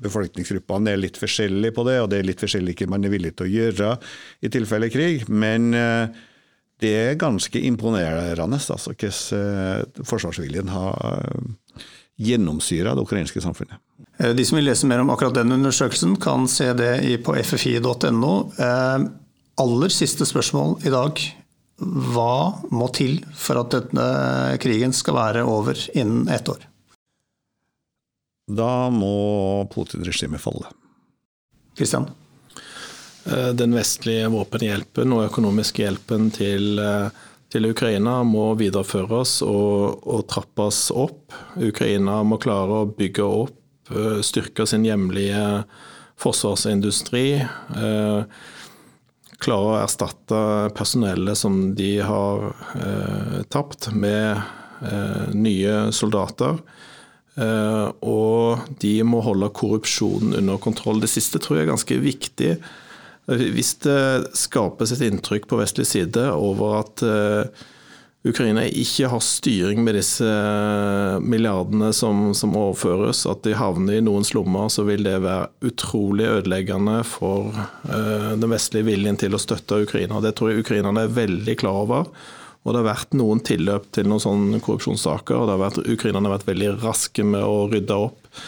Befolkningsgruppene er litt forskjellige på det, og det er litt forskjellig hva man er villig til å gjøre i tilfelle krig. Men det er ganske imponerende altså, hvordan forsvarsviljen har gjennomsyra det ukrainske samfunnet. Eh, de som vil lese mer om akkurat den undersøkelsen, kan se det på ffi.no. Eh, aller siste spørsmål i dag. Hva må til for at denne krigen skal være over innen ett år? Da må Putin-regimet falle. Kristian? Eh, den vestlige våpenhjelpen og økonomiske hjelpen til til Ukraina må videreføres og, og, trappes opp. Ukraina må klare å bygge opp, eh, styrke sin hjemlige forsvarsindustri. Eh, klare å erstatte personellet som de har eh, tapt, med nye soldater. og de må holde korrupsjonen under kontroll. Det siste tror jeg er ganske viktig. Hvis det skapes et inntrykk på vestlig side over at eh, Ukraina ikke har styring med disse eh, milliardene som, som, overføres, at de havner i noens lommer, så vil det være utrolig ødeleggende for uh, den vestlige viljen til å støtte Ukraina. Det tror jeg ukrainerne er veldig klar over. Og det har vært noen tilløp til noen sånne korrupsjonssaker, og det har vært, ukrainerne har vært veldig raske med å rydde opp.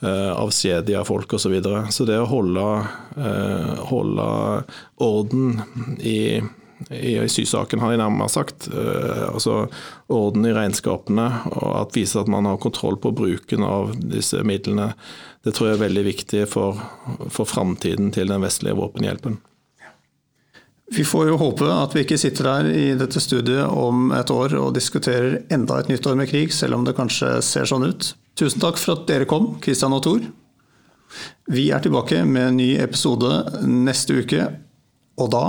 Eh, avskjedige folk osv. Så, videre. så det å holde, eh, holde orden i, i, i sysaken, har jeg nærmere sagt. Eh, altså orden i regnskapene, og at vise at man har kontroll på bruken av disse midlene. Det tror jeg er veldig viktig for, for framtiden til den vestlige våpenhjelpen. Vi får jo håpe at vi ikke sitter der i dette studiet om et år og diskuterer enda et nytt år med krig, selv om det kanskje ser sånn ut. Tusen takk for at dere kom, Kristian og Tor. Vi er tilbake med en ny episode neste uke, og da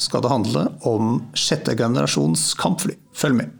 skal det handle om sjette generasjons kampfly. Følg med.